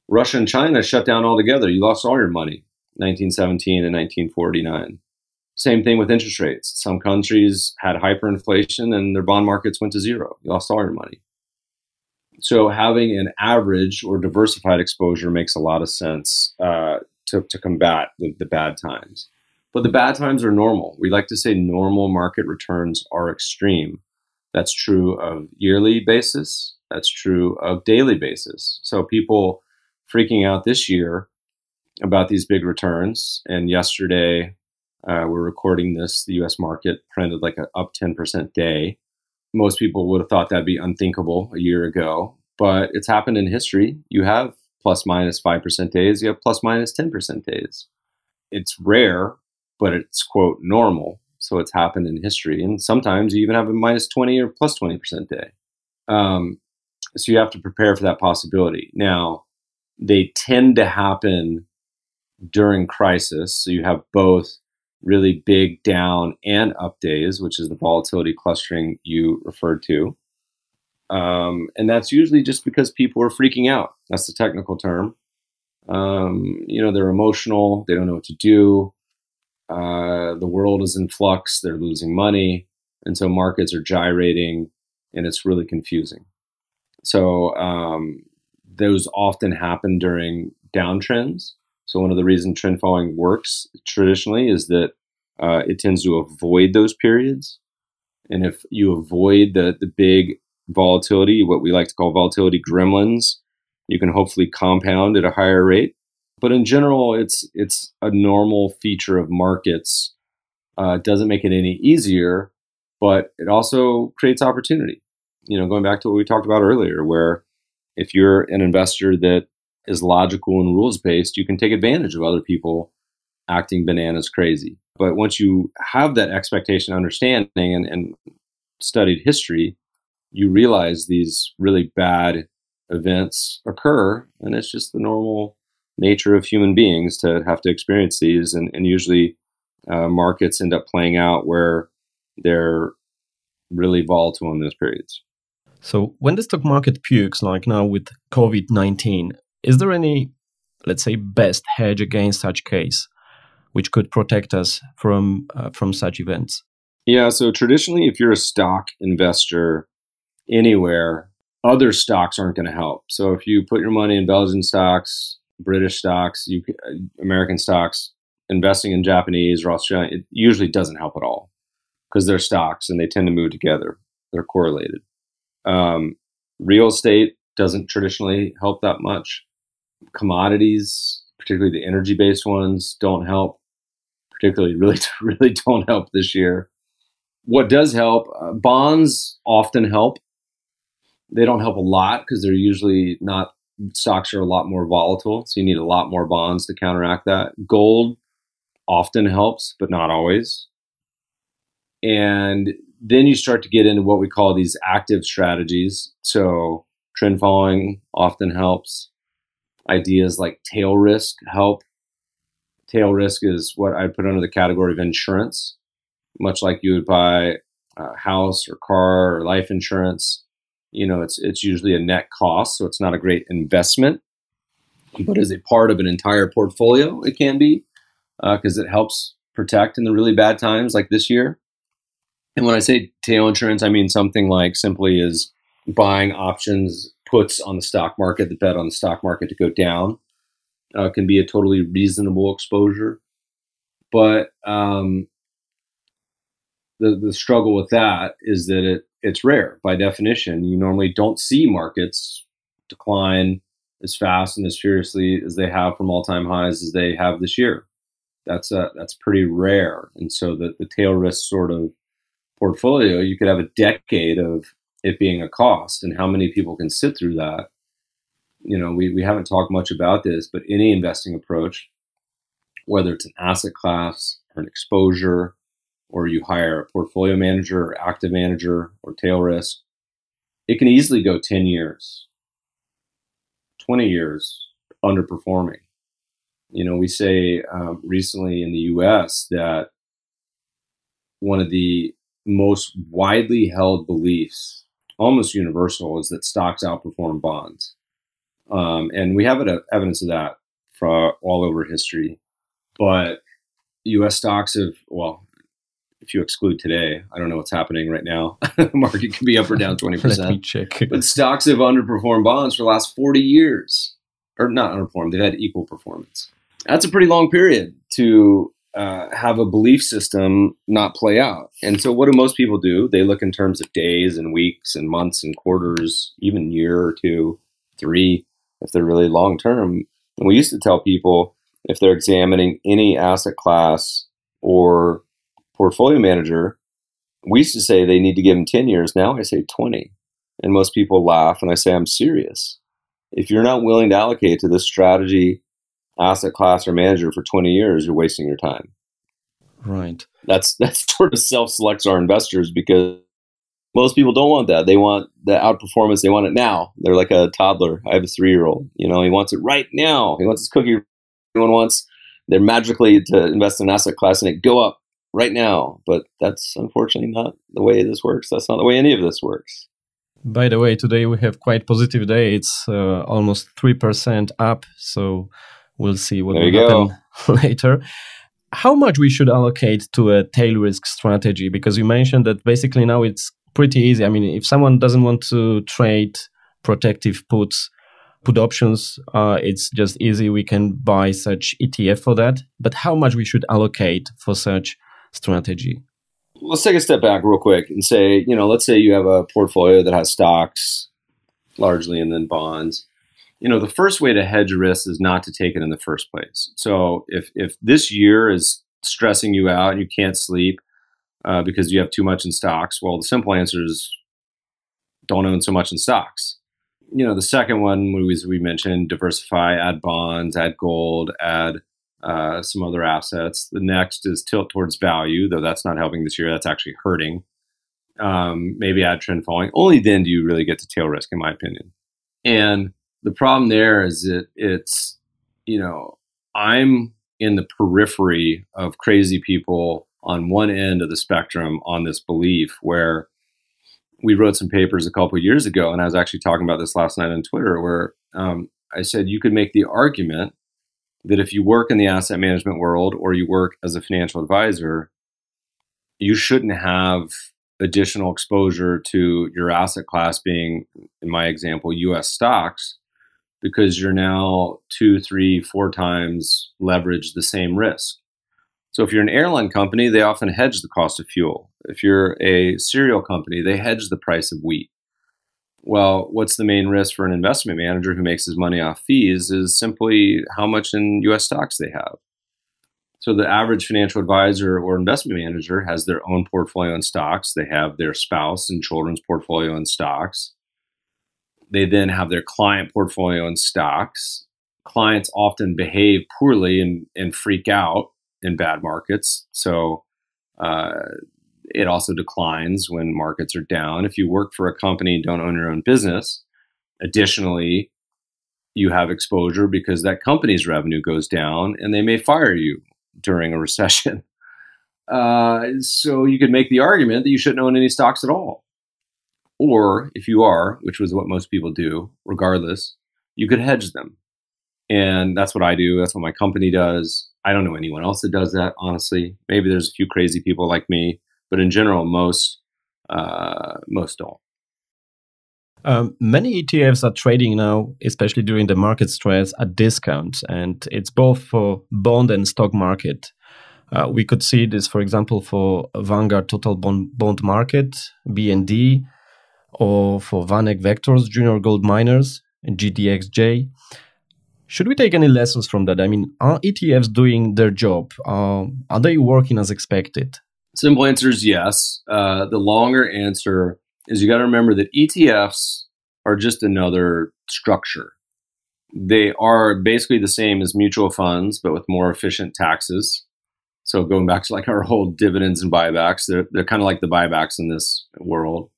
Russia and China shut down altogether. You lost all your money, 1917 and 1949. Same thing with interest rates. Some countries had hyperinflation and their bond markets went to zero. You lost all your money. So having an average or diversified exposure makes a lot of sense uh, to, to combat the, the bad times. But the bad times are normal. We like to say normal market returns are extreme. That's true of yearly basis. That's true of daily basis. So people freaking out this year about these big returns. And yesterday, Uh, we're recording this. The U.S. market printed like an up 10% day. Most people would have thought that'd be unthinkable a year ago, but it's happened in history. You have plus minus 5% days, you have plus minus 10% days. It's rare, but it's quote normal. So it's happened in history. And sometimes you even have a minus 20 or plus 20% day. Um, so you have to prepare for that possibility. Now, they tend to happen during crisis. So you have both really big down and up days, which is the volatility clustering you referred to. Um, and that's usually just because people are freaking out. That's the technical term. Um, you know, they're emotional, they don't know what to do. Uh, the world is in flux, they're losing money. And so markets are gyrating and it's really confusing. So um, those often happen during downtrends. So one of the reasons trend following works traditionally is that uh, it tends to avoid those periods. And if you avoid the the big volatility, what we like to call volatility gremlins, you can hopefully compound at a higher rate. But in general, it's it's a normal feature of markets. Uh, it doesn't make it any easier, but it also creates opportunity. You know, going back to what we talked about earlier, where if you're an investor that is logical and rules based, you can take advantage of other people acting bananas crazy. But once you have that expectation, understanding, and, and studied history, you realize these really bad events occur, and it's just the normal nature of human beings to have to experience these. And, and usually, uh, markets end up playing out where they're really volatile in those periods. So, when the stock market pukes, like now with COVID 19, is there any, let's say, best hedge against such case, which could protect us from uh, from such events? Yeah. So traditionally, if you're a stock investor anywhere, other stocks aren't going to help. So if you put your money in Belgian stocks, British stocks, you, uh, American stocks, investing in Japanese or Australian, it usually doesn't help at all because they're stocks and they tend to move together. They're correlated. Um, real estate doesn't traditionally help that much commodities, particularly the energy based ones, don't help. Particularly, [laughs] really, really don't help this year. What does help? Uh, bonds often help. They don't help a lot because they're usually not. Stocks are a lot more volatile, so you need a lot more bonds to counteract that. Gold often helps, but not always. And then you start to get into what we call these active strategies. So trend following often helps ideas like tail risk help. Tail risk is what I put under the category of insurance, much like you would buy a house or car or life insurance. You know, it's it's usually a net cost, so it's not a great investment, but as a part of an entire portfolio, it can be because uh, it helps protect in the really bad times like this year. And when I say tail insurance, I mean something like simply is buying options puts on the stock market, the bet on the stock market to go down, uh, can be a totally reasonable exposure. But um, the the struggle with that is that it it's rare by definition. You normally don't see markets decline as fast and as furiously as they have from all time highs as they have this year. That's a, that's pretty rare, and so the the tail risk sort of portfolio, you could have a decade of it being a cost and how many people can sit through that. You know, we, we haven't talked much about this, but any investing approach, whether it's an asset class or an exposure, or you hire a portfolio manager or active manager or tail risk, it can easily go 10 years, 20 years underperforming. You know, we say um, recently in the US that one of the most widely held beliefs almost universal is that stocks outperform bonds. Um, and we have evidence of that from all over history. But U.S. stocks have, well, if you exclude today, I don't know what's happening right now. the [laughs] market could be up or down [laughs] 20%. Check. but stocks have underperformed bonds for the last 40 years. Or not underperformed, they've had equal performance. That's a pretty long period to uh, have a belief system not play out. And so, what do most people do? They look in terms of days and weeks and months and quarters, even year or two, three, if they're really long term. And we used to tell people if they're examining any asset class or portfolio manager, we used to say they need to give them 10 years. Now I say 20. And most people laugh and I say, I'm serious. If you're not willing to allocate to this strategy, asset class, or manager for 20 years, you're wasting your time. Right. That's [laughs] that's sort of self-selects our investors because most people don't want that. They want the outperformance. They want it now. They're like a toddler. I have a three-year-old. You know, he wants it right now. He wants his cookie. Everyone wants they're magically to invest in an asset class and it go up right now. But that's unfortunately not the way this works. That's not the way any of this works. By the way, today we have quite positive day. It's uh, almost three percent up. So we'll see what will happen [laughs] later. How much we should allocate to a tail risk strategy? Because you mentioned that basically now it's pretty easy. I mean, if someone doesn't want to trade protective puts, put options, uh, it's just easy. We can buy such ETF for that. But how much we should allocate for such strategy? Let's take a step back real quick and say, you know, let's say you have a portfolio that has stocks largely and then bonds. You know, the first way to hedge risk is not to take it in the first place. So if if this year is stressing you out and you can't sleep uh, because you have too much in stocks, well, the simple answer is don't own so much in stocks you know, the second one was we mentioned diversify, add bonds, add gold, add uh, some other assets. The next is tilt towards value, though that's not helping this year. That's actually hurting. Um, maybe add trend following. Only then do you really get to tail risk, in my opinion. And the problem there is that it's, you know, I'm in the periphery of crazy people on one end of the spectrum on this belief where we wrote some papers a couple years ago, and I was actually talking about this last night on Twitter, where um, I said you could make the argument that if you work in the asset management world or you work as a financial advisor, you shouldn't have additional exposure to your asset class being, in my example, US stocks, because you're now two, three, four times leverage the same risk. So if you're an airline company, they often hedge the cost of fuel. If you're a cereal company, they hedge the price of wheat. Well, what's the main risk for an investment manager who makes his money off fees is simply how much in US stocks they have. So the average financial advisor or investment manager has their own portfolio in stocks. They have their spouse and children's portfolio in stocks. They then have their client portfolio in stocks. Clients often behave poorly and, and freak out in bad markets. So uh, it also declines when markets are down. If you work for a company and don't own your own business, additionally, you have exposure because that company's revenue goes down and they may fire you during a [laughs] recession. Uh, so you could make the argument that you shouldn't own any stocks at all. Or if you are, which was what most people do, regardless, you could hedge them. And that's what I do. That's what my company does. I don't know anyone else that does that, honestly. Maybe there's a few crazy people like me, but in general, most uh, most don't. Um, many ETFs are trading now, especially during the market stress, at discounts, and it's both for bond and stock market. Uh, we could see this, for example, for Vanguard Total Bond, bond Market (BND), or for VanEck Vectors Junior Gold Miners (GDXJ). Should we take any lessons from that? I mean, are ETFs doing their job? Uh, are they working as expected? Simple answer is yes. Uh, the longer answer is you got to remember that ETFs are just another structure. They are basically the same as mutual funds, but with more efficient taxes. So going back to like our whole dividends and buybacks, they're, they're kind of like the buybacks in this world.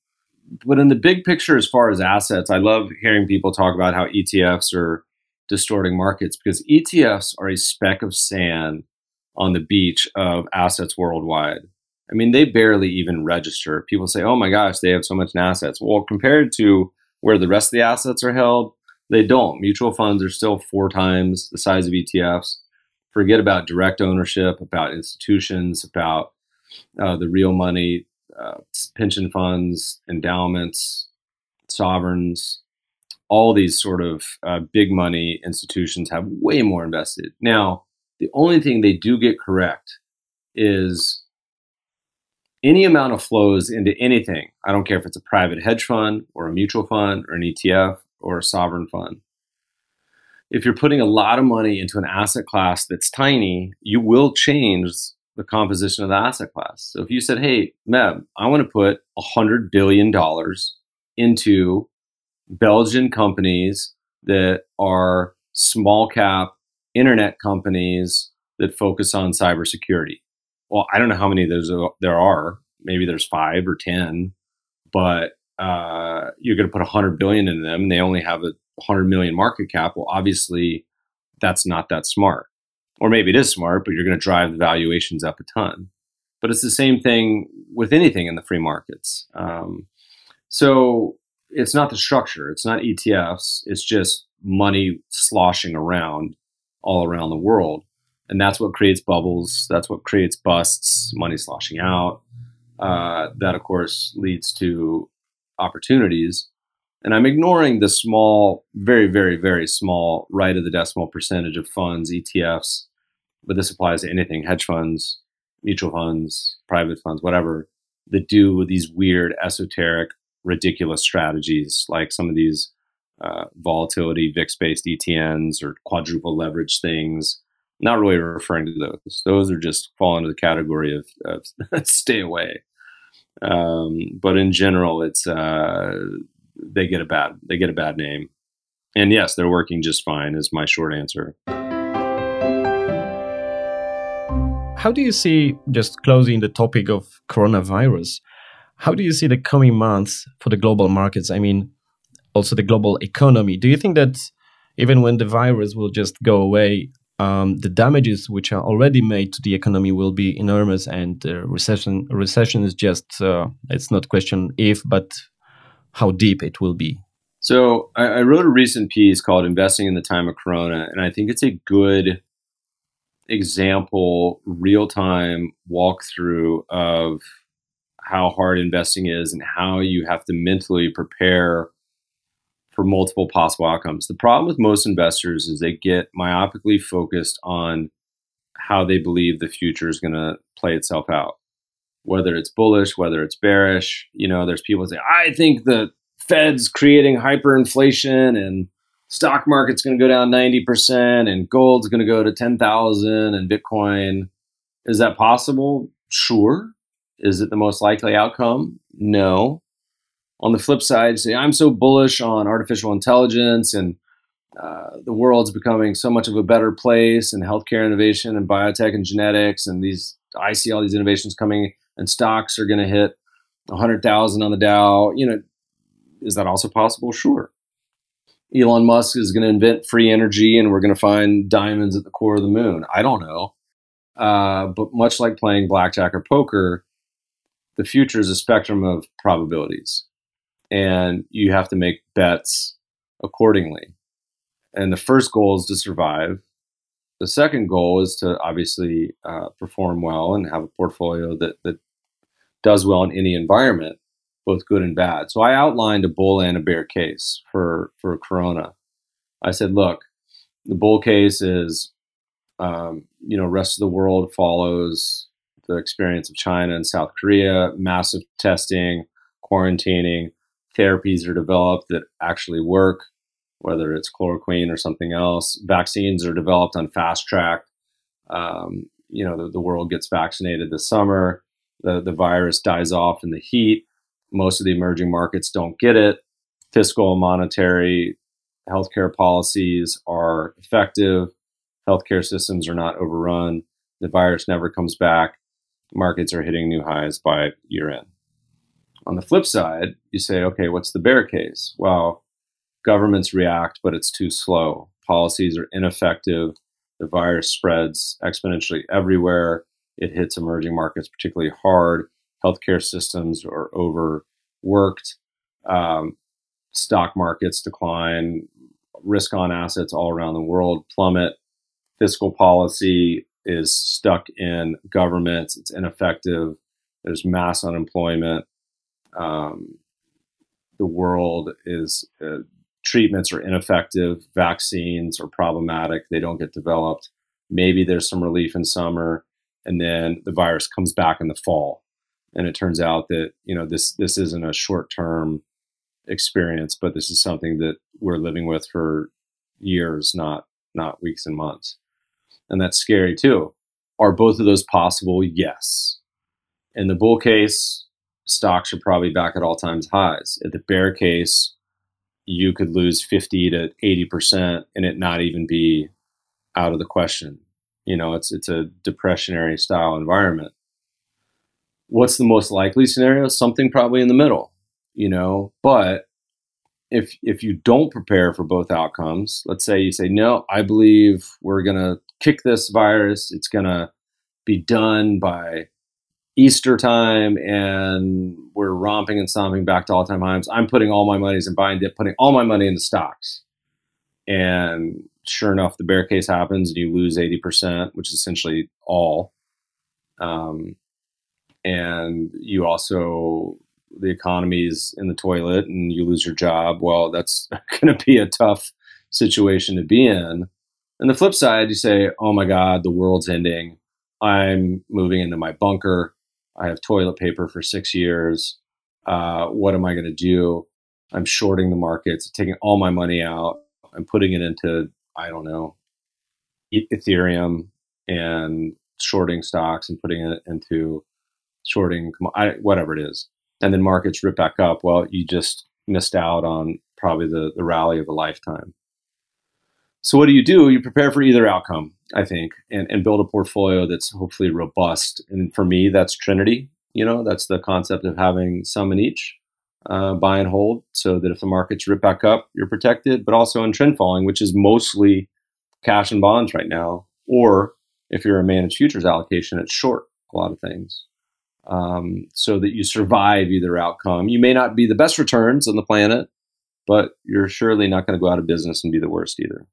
But in the big picture, as far as assets, I love hearing people talk about how ETFs are distorting markets because ETFs are a speck of sand on the beach of assets worldwide. I mean, they barely even register. People say, oh my gosh, they have so much in assets. Well, compared to where the rest of the assets are held, they don't. Mutual funds are still four times the size of ETFs. Forget about direct ownership, about institutions, about uh, the real money, uh, pension funds, endowments, sovereigns, all these sort of uh, big money institutions have way more invested. Now, the only thing they do get correct is any amount of flows into anything. I don't care if it's a private hedge fund or a mutual fund or an ETF or a sovereign fund. If you're putting a lot of money into an asset class that's tiny, you will change the composition of the asset class. So if you said, "Hey, Meb, I want to put a hundred billion dollars into Belgian companies that are small cap internet companies that focus on cybersecurity," well, I don't know how many of those there are. Maybe there's five or ten, but uh, you're going to put a hundred billion in them, and they only have a hundred million market cap. Well, obviously, that's not that smart or maybe it is smart, but you're going to drive the valuations up a ton. But it's the same thing with anything in the free markets. Um, so it's not the structure, it's not ETFs, it's just money sloshing around all around the world. And that's what creates bubbles, that's what creates busts, money sloshing out. Uh, that, of course, leads to opportunities. And I'm ignoring the small, very, very, very small right of the decimal percentage of funds, ETFs, but this applies to anything hedge funds, mutual funds, private funds, whatever, that do these weird, esoteric, ridiculous strategies like some of these uh, volatility VIX based ETNs or quadruple leverage things. Not really referring to those. Those are just fall into the category of, of [laughs] stay away. Um, but in general, it's uh, they get a bad they get a bad name. And yes, they're working just fine. Is my short answer. How do you see just closing the topic of coronavirus? How do you see the coming months for the global markets? I mean, also the global economy. Do you think that even when the virus will just go away, um, the damages which are already made to the economy will be enormous, and uh, recession recession is just uh, it's not question if, but how deep it will be. So I, I, wrote a recent piece called "Investing in the Time of Corona," and I think it's a good example, real time walkthrough of how hard investing is and how you have to mentally prepare for multiple possible outcomes. The problem with most investors is they get myopically focused on how they believe the future is going to play itself out. Whether it's bullish, whether it's bearish, you know, there's people say, I think the Fed's creating hyperinflation and stock market's going to go down 90% and gold's going to go to 10,000 and Bitcoin. Is that possible? Sure. Is it the most likely outcome? No. On the flip side, say, I'm so bullish on artificial intelligence and uh, the world's becoming so much of a better place and healthcare innovation and biotech and genetics and these I see all these innovations coming and stocks are going to hit 100,000 on the Dow. You know, is that also possible? Sure. Elon Musk is going to invent free energy and we're going to find diamonds at the core of the moon. I don't know. Uh, but much like playing blackjack or poker, the future is a spectrum of probabilities. And you have to make bets accordingly. And the first goal is to survive. The second goal is to obviously uh, perform well and have a portfolio that, that does well in any environment both good and bad. So I outlined a bull and a bear case for for Corona. I said, look, the bull case is, um, you know, rest of the world follows the experience of China and South Korea, massive testing, quarantining, therapies are developed that actually work, whether it's chloroquine or something else. Vaccines are developed on fast track. Um, you know, the, the world gets vaccinated this summer. The, the virus dies off in the heat most of the emerging markets don't get it. Fiscal and monetary healthcare policies are effective. Healthcare systems are not overrun. The virus never comes back. Markets are hitting new highs by year end. On the flip side, you say, okay, what's the bear case? Well, governments react, but it's too slow. Policies are ineffective. The virus spreads exponentially everywhere. It hits emerging markets particularly hard healthcare systems are overworked, um, stock markets decline, risk on assets all around the world plummet, fiscal policy is stuck in governments, it's ineffective, there's mass unemployment. Um, the world is uh, treatments are ineffective, vaccines are problematic, they don't get developed. Maybe there's some relief in summer, and then the virus comes back in the fall and it turns out that you know this this isn't a short term experience, but this is something that we're living with for years, not not weeks and months, and that's scary too. are both of those possible? Yes. In the bull case, stocks are probably back at all times highs. At the bear case, you could lose 50 to 80% and it not even be out of the question. You know, it's it's a depressionary style environment. What's the most likely scenario? Something probably in the middle, you know, but if if you don't prepare for both outcomes, let's say you say no, I believe we're going to kick this virus, it's going to be done by Easter time and we're romping and stomping back to all time highs. I'm putting all my monies and buying dip, putting all my money into stocks. And sure enough, the bear case happens and you lose 80%, which is essentially all. Um, and you also, the economy's in the toilet and you lose your job. Well, that's [laughs] going to be a tough situation to be in. And the flip side, you say, oh my God, the world's ending. I'm moving into my bunker. I have toilet paper for six years. Uh, what am I going to do? I'm shorting the markets, taking all my money out. I'm putting it into, I don't know, Ethereum and shorting stocks and putting it into shorting, whatever it is. And then markets rip back up. Well, you just missed out on probably the, the rally of a lifetime. So what do you do? You prepare for either outcome, I think, and, and build a portfolio that's hopefully robust. And for me, that's Trinity. You know, that's the concept of having some in each, uh, buy and hold, so that if the markets rip back up, you're protected. But also in trend following, which is mostly cash and bonds right now, or if you're a managed futures allocation, it's short a lot of things. Um, so that you survive either outcome. You may not be the best returns on the planet, but you're surely not going to go out of business and be the worst either.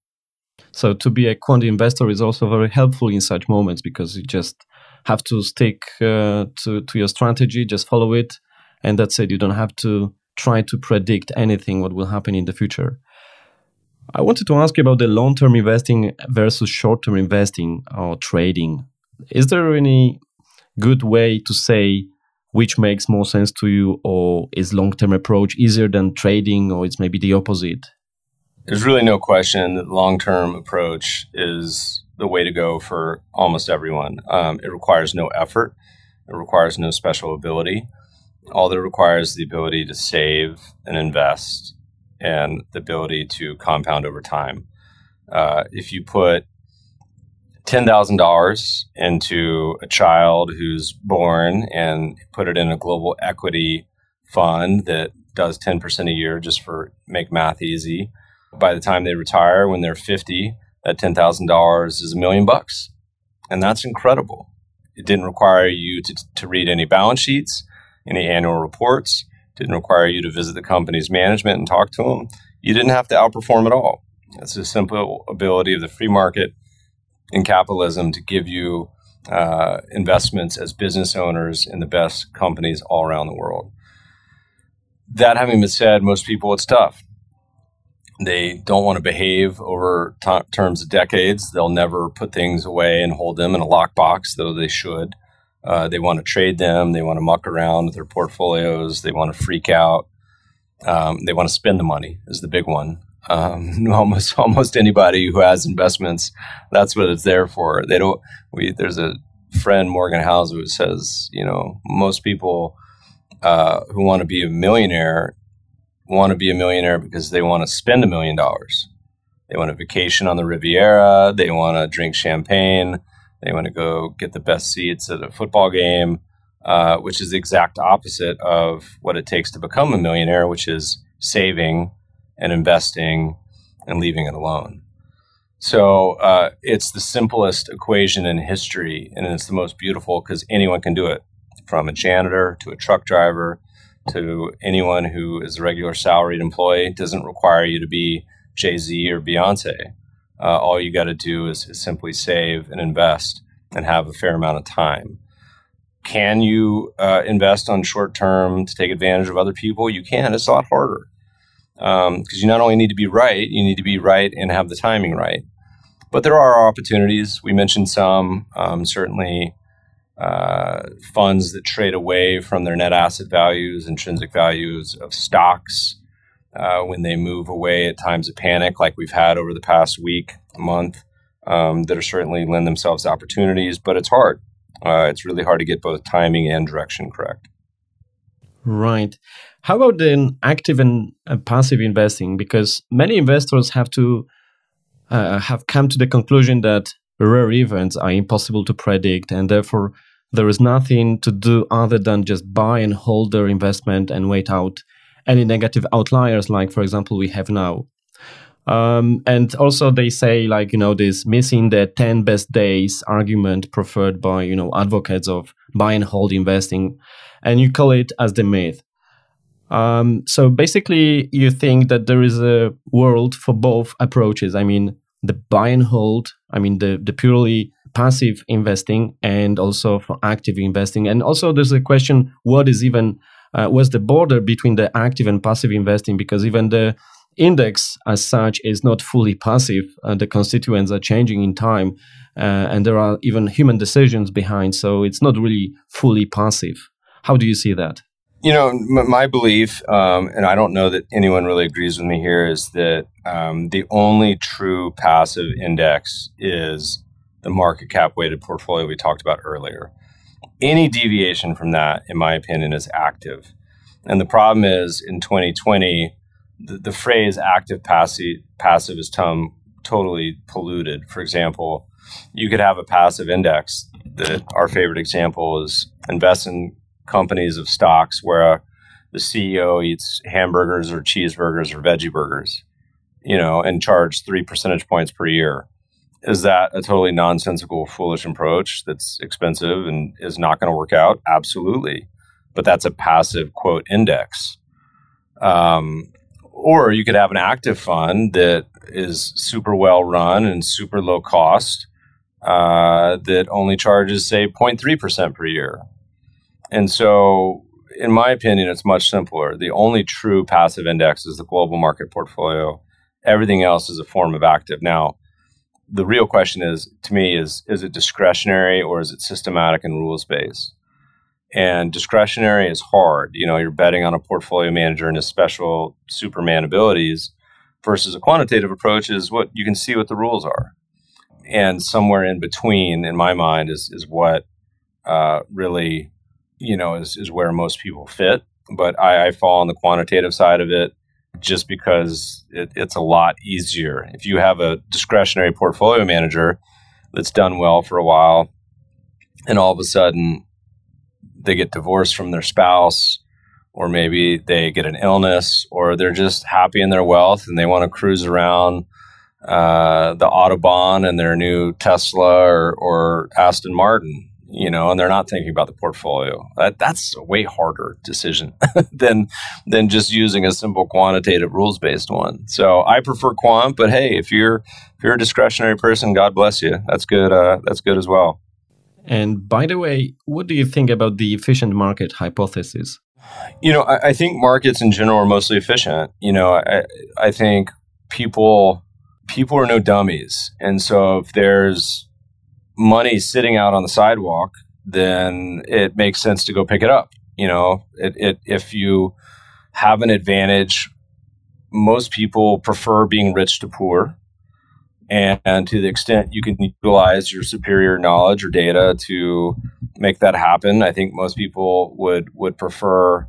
So to be a quant investor is also very helpful in such moments because you just have to stick uh, to to your strategy, just follow it, and that's it. You don't have to try to predict anything what will happen in the future. I wanted to ask you about the long-term investing versus short-term investing or trading. Is there any good way to say which makes more sense to you, or is long-term approach easier than trading, or it's maybe the opposite? There's really no question that long term approach is the way to go for almost everyone. Um, it requires no effort, it requires no special ability. All that it requires is the ability to save and invest and the ability to compound over time. Uh, if you put $10,000 into a child who's born and put it in a global equity fund that does 10% a year just for make math easy, by the time they retire, when they're 50, that $10,000 is a million bucks. And that's incredible. It didn't require you to, to read any balance sheets, any annual reports, didn't require you to visit the company's management and talk to them. You didn't have to outperform at all. It's a simple ability of the free market in capitalism to give you uh, investments as business owners in the best companies all around the world. That having been said, most people it's tough. They don't want to behave over t- terms of decades. They'll never put things away and hold them in a lockbox, though they should. Uh, they want to trade them. They want to muck around with their portfolios. They want to freak out. Um, they want to spend the money is the big one. Um, [laughs] almost almost anybody who has investments, that's what it's there for. They don't. We there's a friend Morgan Housel who says, you know, most people uh, who want to be a millionaire want to be a millionaire because they want to spend a million dollars. They want a vacation on the Riviera. They want to drink champagne. They want to go get the best seats at a football game, uh, which is the exact opposite of what it takes to become a millionaire, which is saving and investing and leaving it alone. So uh, it's the simplest equation in history, and it's the most beautiful because anyone can do it, from a janitor to a truck driver to anyone who is a regular salaried employee. Doesn't require you to be Jay Z or Beyonce. Uh, all you got to do is, is, simply save and invest and have a fair amount of time. Can you uh, invest on short term to take advantage of other people? You can. It's a lot harder because um, you not only need to be right, you need to be right and have the timing right. But there are opportunities. We mentioned some. Um, certainly, uh, funds that trade away from their net asset values, intrinsic values of stocks uh, when they move away at times of panic, like we've had over the past week, month. um, that are certainly lend themselves opportunities, but it's hard. Uh, it's really hard to get both timing and direction correct. Right. How about then active and uh, passive investing? Because many investors have to uh, have come to the conclusion that rare events are impossible to predict, and therefore there is nothing to do other than just buy and hold their investment and wait out any negative outliers, like for example we have now. Um, and also they say like you know this missing the 10 best days argument preferred by you know advocates of buy and hold investing. And you call it as the myth. Um, so basically you think that there is a world for both approaches. I mean the buy and hold i mean the, the purely passive investing and also for active investing and also there's a question what is even uh, what's the border between the active and passive investing because even the index as such is not fully passive. Uh, the constituents are changing in time, uh, and there are even human decisions behind. So it's not really fully passive. How do you see that? You know, m- my belief, um, and I don't know that anyone really agrees with me here, is that um, the only true passive index is the market cap weighted portfolio we talked about earlier. Any deviation from that, in my opinion, is active. And the problem is in 2020, the, the phrase active passive passive is totally polluted. For example, you could have a passive index that our favorite example is invest in companies of stocks where the CEO eats hamburgers or cheeseburgers or veggie burgers, you know, and charge three percentage points per year. Is that a totally nonsensical, foolish approach that's expensive and is not going to work out? Absolutely. But that's a passive quote index. Um, or you could have an active fund that is super well run and super low cost uh, that only charges, say, 0.3% per year. And so, in my opinion, it's much simpler. The only true passive index is the global market portfolio. Everything else is a form of active. Now, the real question is to me is is it discretionary or is it systematic and rules based? And discretionary is hard. You know, you're betting on a portfolio manager and his special Superman abilities versus a quantitative approach is what you can see what the rules are. And somewhere in between, in my mind, is is what uh, really, you know, is, is where most people fit. But I, I fall on the quantitative side of it just because it, it's a lot easier. If you have a discretionary portfolio manager that's done well for a while, and all of a sudden they get divorced from their spouse, or maybe they get an illness, or they're just happy in their wealth and they want to cruise around uh, the Autobahn and their new Tesla or, or Aston Martin you know, and they're not thinking about the portfolio. That, that's a way harder decision [laughs] than than just using a simple quantitative rules based one. So I prefer quant, but hey, if you're if you're a discretionary person, God bless you. That's good. Uh, that's good as well. And by the way, what do you think about the efficient market hypothesis? You know, I, I think markets in general are mostly efficient. You know, I, I think people people are no dummies, and so if there's money sitting out on the sidewalk, then it makes sense to go pick it up. You know, it, it if you have an advantage, most people prefer being rich to poor. And, and, to the extent you can utilize your superior knowledge or data to make that happen, I think most people would would prefer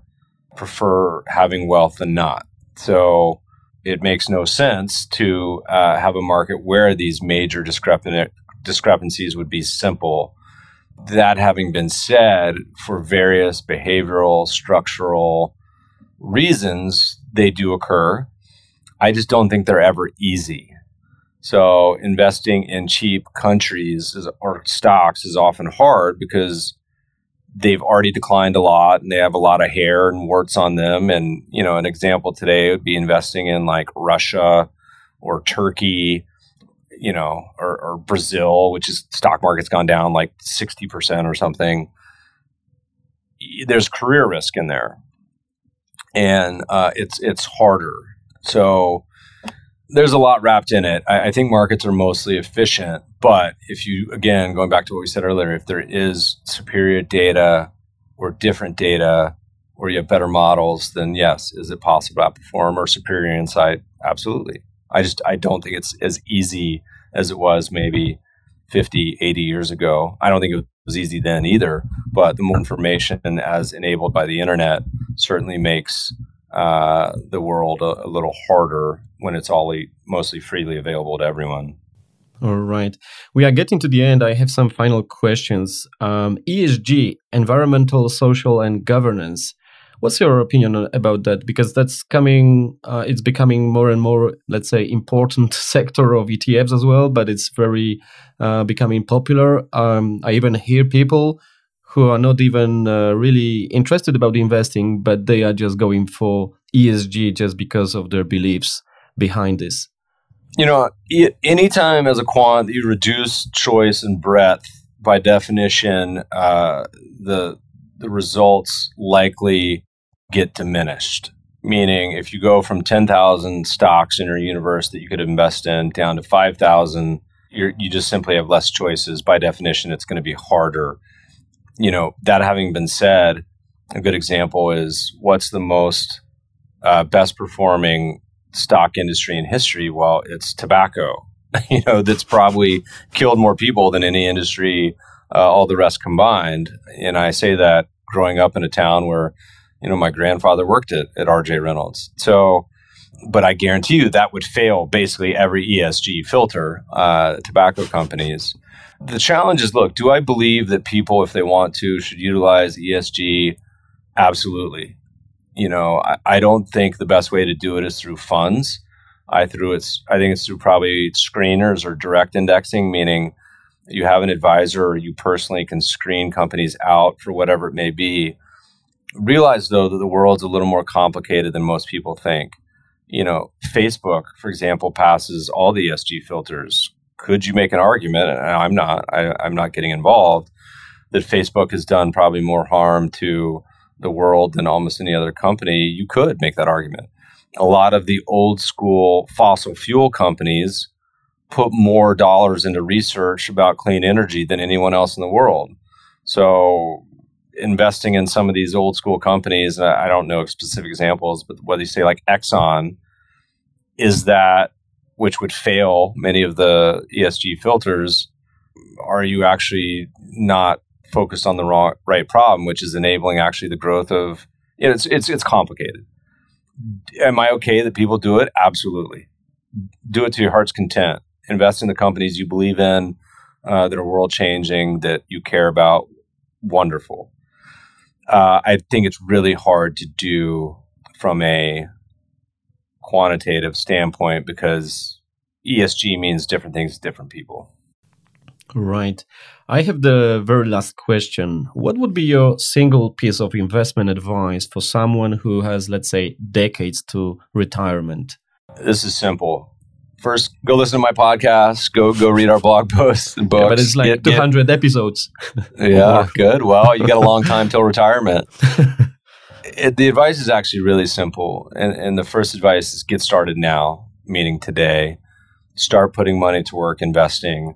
prefer having wealth than not. So it makes no sense to uh, have a market where these major discrepant discrepancies would be simple. That having been said, for various behavioral, structural reasons, they do occur. I just don't think they're ever easy. So investing in cheap countries is, or stocks is often hard because they've already declined a lot and they have a lot of hair and warts on them. And, you know, an example today would be investing in like Russia or Turkey, you know, or, or Brazil, which is stock market's gone down like 60% or something. There's career risk in there. And uh, it's it's harder. So there's a lot wrapped in it. I, I, think markets are mostly efficient, but if you again going back to what we said earlier, if there is superior data or different data, or you have better models, then yes, is it possible to outperform or superior insight? Absolutely. I just I don't think it's as easy as it was maybe 50, 80 years ago. I don't think it was easy then either, but the more information as enabled by the internet certainly makes uh, the world a, a, little harder when it's all mostly freely available to everyone. All right. We are getting to the end. I have some final questions. Um, ESG, environmental, social, and governance. What's your opinion about that? Because that's coming, uh, it's becoming more and more, let's say, important [laughs] sector of ETFs as well. But it's very uh, becoming popular. Um, I even hear people who are not even uh, really interested about investing, but they are just going for ESG just because of their beliefs behind this. You know, anytime as a quant you reduce choice and breadth, by definition, uh, the the results likely get diminished. Meaning, if you go from 10,000 stocks in your universe that you could invest in down to 5,000, you just simply have less choices. By definition, it's going to be harder. You know, that having been said, a good example is what's the most uh, best performing stock industry in history? Well, it's tobacco. [laughs] you know, that's probably killed more people than any industry, uh, all the rest combined. And I say that growing up in a town where you know, my grandfather worked at, at RJ Reynolds. So, but I guarantee you that would fail basically every ESG filter, uh, tobacco companies. The challenge is look, do I believe that people, if they want to, should utilize ESG? Absolutely. You know, I, I don't think the best way to do it is through funds. I through it's I think it's through probably screeners or direct indexing, meaning you have an advisor or you personally can screen companies out for whatever it may be realize though that the world's a little more complicated than most people think. You know, Facebook, for example, passes all the ESG filters. Could you make an argument? And I'm not. I, I'm not getting involved. That Facebook has done probably more harm to the world than almost any other company. You could make that argument. A lot of the old school fossil fuel companies put more dollars into research about clean energy than anyone else in the world. So investing in some of these old school companies, I don't know specific examples, but whether you say like Exxon, is that which would fail many of the ESG filters? Are you actually not focused on the wrong right problem, which is enabling actually the growth of? You know, it's it's it's complicated. Am I okay that people do it? Absolutely. Do it to your heart's content. Invest in the companies you believe in uh, that are world changing, that you care about. Wonderful uh, I think it's really hard to do from a quantitative standpoint because ESG means different things to different people. Right. I have the very last question. What would be your single piece of investment advice for someone who has, let's say, decades to retirement? This is simple first go listen to my podcast. Go go read our blog [laughs] posts and books yeah, but it's like get, 200 get, episodes. Yeah [laughs] good. Well you got a long time till [laughs] retirement. It, the advice is actually really simple and, and the first advice is get started now meaning today. Start putting money to work investing.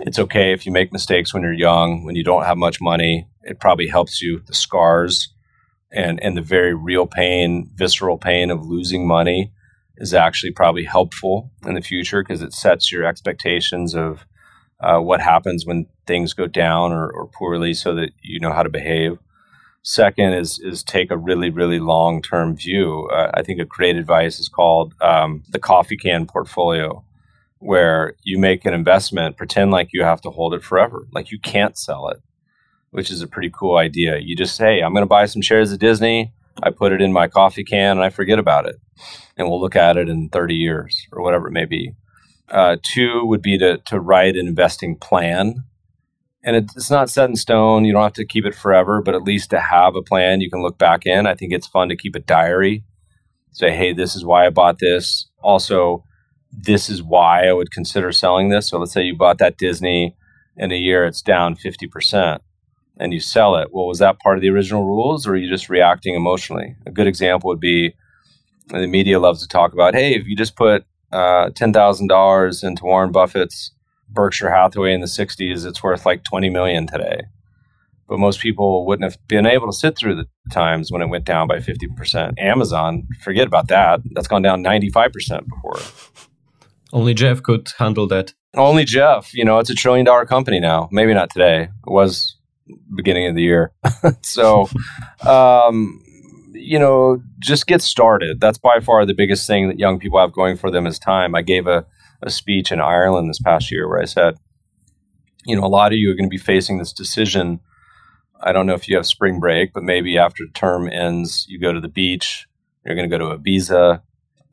It's okay if you make mistakes when you're young when you don't have much money. It probably helps you the scars and and the very real pain visceral pain of losing money is actually probably helpful in the future because it sets your expectations of uh, what happens when things go down or, or, poorly so that you know how to behave. Second is is take a really really long term view. Uh, I think a great advice is called um, the coffee can portfolio, where you make an investment, pretend like you have to hold it forever, like you can't sell it, which is a pretty cool idea. You just say, I'm going to buy some shares of Disney. I put it in my coffee can and I forget about it and we'll look at it in 30 years or whatever it may be. Uh, two would be to, to write an investing plan. And it, it's not set in stone. You don't have to keep it forever, but at least to have a plan you can look back in. I think it's fun to keep a diary. Say, hey, this is why I bought this. Also, this is why I would consider selling this. So let's say you bought that Disney in a year, it's down 50% and you sell it. Well, was that part of the original rules or are you just reacting emotionally? A good example would be the media loves to talk about, hey, if you just put uh, $10,000 into Warren Buffett's Berkshire Hathaway in the 60s, it's worth like 20 million today. But most people wouldn't have been able to sit through the times when it went down by 50%. Amazon, forget about that. That's gone down 95% before. Only Jeff could handle that. Only Jeff. You know, it's a trillion dollar company now. Maybe not today. It was beginning of the year. [laughs] so, um, you know, just get started. That's by far the biggest thing that young people have going for them is time. I gave a, a speech in Ireland this past year where I said, you know, a lot of you are going to be facing this decision. I don't know if you have spring break, but maybe after term ends, you go to the beach. You're going to go to Ibiza.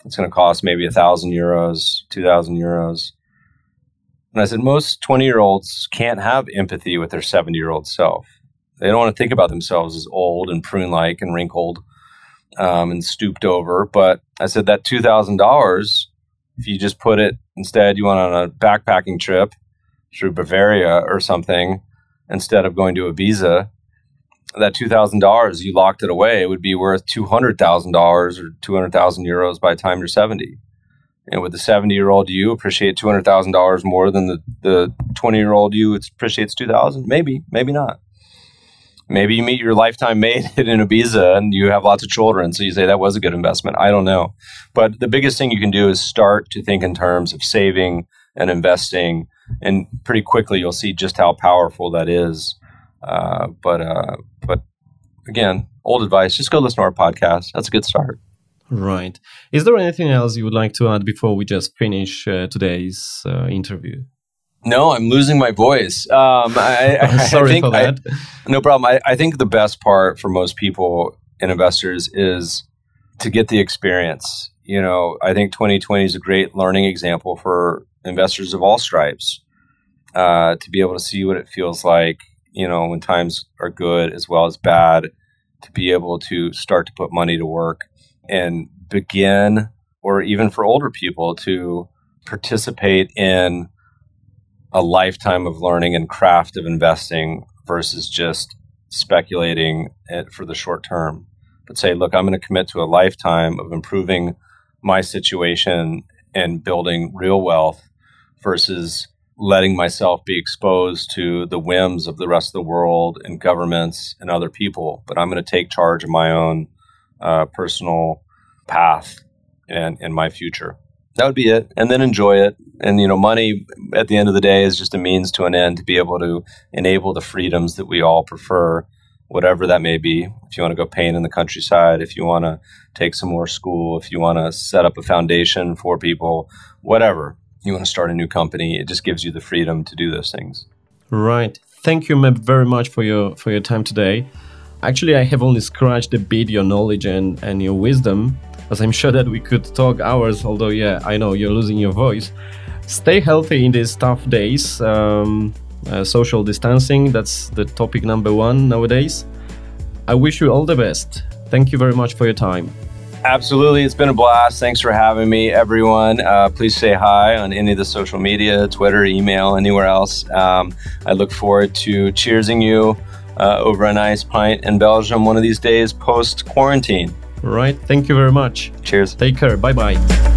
It's going to cost maybe a thousand euros, two thousand euros. And I said, most 20 year olds can't have empathy with their 70 year old self. They don't want to think about themselves as old and prune like and wrinkled um, and stooped over. But I said, that $2,000, if you just put it instead, you went on a backpacking trip through Bavaria or something instead of going to Ibiza, that $2,000, you locked it away, it would be worth $200,000 or 200,000 euros by the time you're 70. And with the 70 year old you appreciate $200,000 more than the, the 20 year old you appreciates 2000 Maybe, maybe not. Maybe you meet your lifetime mate [laughs] in Ibiza and you have lots of children. So you say that was a good investment. I don't know. But the biggest thing you can do is start to think in terms of saving and investing. And pretty quickly you'll see just how powerful that is. Uh, but, uh, but again, old advice just go listen to our podcast. That's a good start. Right. Is there anything else you would like to add before we just finish uh, today's uh, interview? No, I'm losing my voice. Um, I, I, [laughs] Sorry I for that. no problem. I, I think the best part for most people and investors is to get the experience. You know, I think 2020 is a great learning example for investors of all stripes uh, to be able to see what it feels like. You know, when times are good as well as bad, to be able to start to put money to work and begin, or even for older people, to participate in a lifetime of learning and craft of investing versus just speculating for the short term. But say, look, I'm going to commit to a lifetime of improving my situation and building real wealth versus letting myself be exposed to the whims of the rest of the world and governments and other people. But I'm going to take charge of my own uh, personal path and in my future. That would be it, and then enjoy it. And you know, money at the end of the day is just a means to an end to be able to enable the freedoms that we all prefer, whatever that may be. If you want to go paint in the countryside, if you want to take some more school, if you want to set up a foundation for people, whatever you want to start a new company, it just gives you the freedom to do those things. Right. Thank you, very much for your for your time today. Actually, I have only scratched a bit your knowledge and, and your wisdom as I'm sure that we could talk hours, although, yeah, I know you're losing your voice. Stay healthy in these tough days. Um, uh, social distancing, that's the topic number one nowadays. I wish you all the best. Thank you very much for your time. Absolutely. It's been a blast. Thanks for having me, everyone. Uh, please say hi on any of the social media, Twitter, email, anywhere else. Um, I look forward to cheersing you uh, over a nice pint in Belgium one of these days post quarantine. All right. Thank you very much. Cheers. Take care. Bye bye.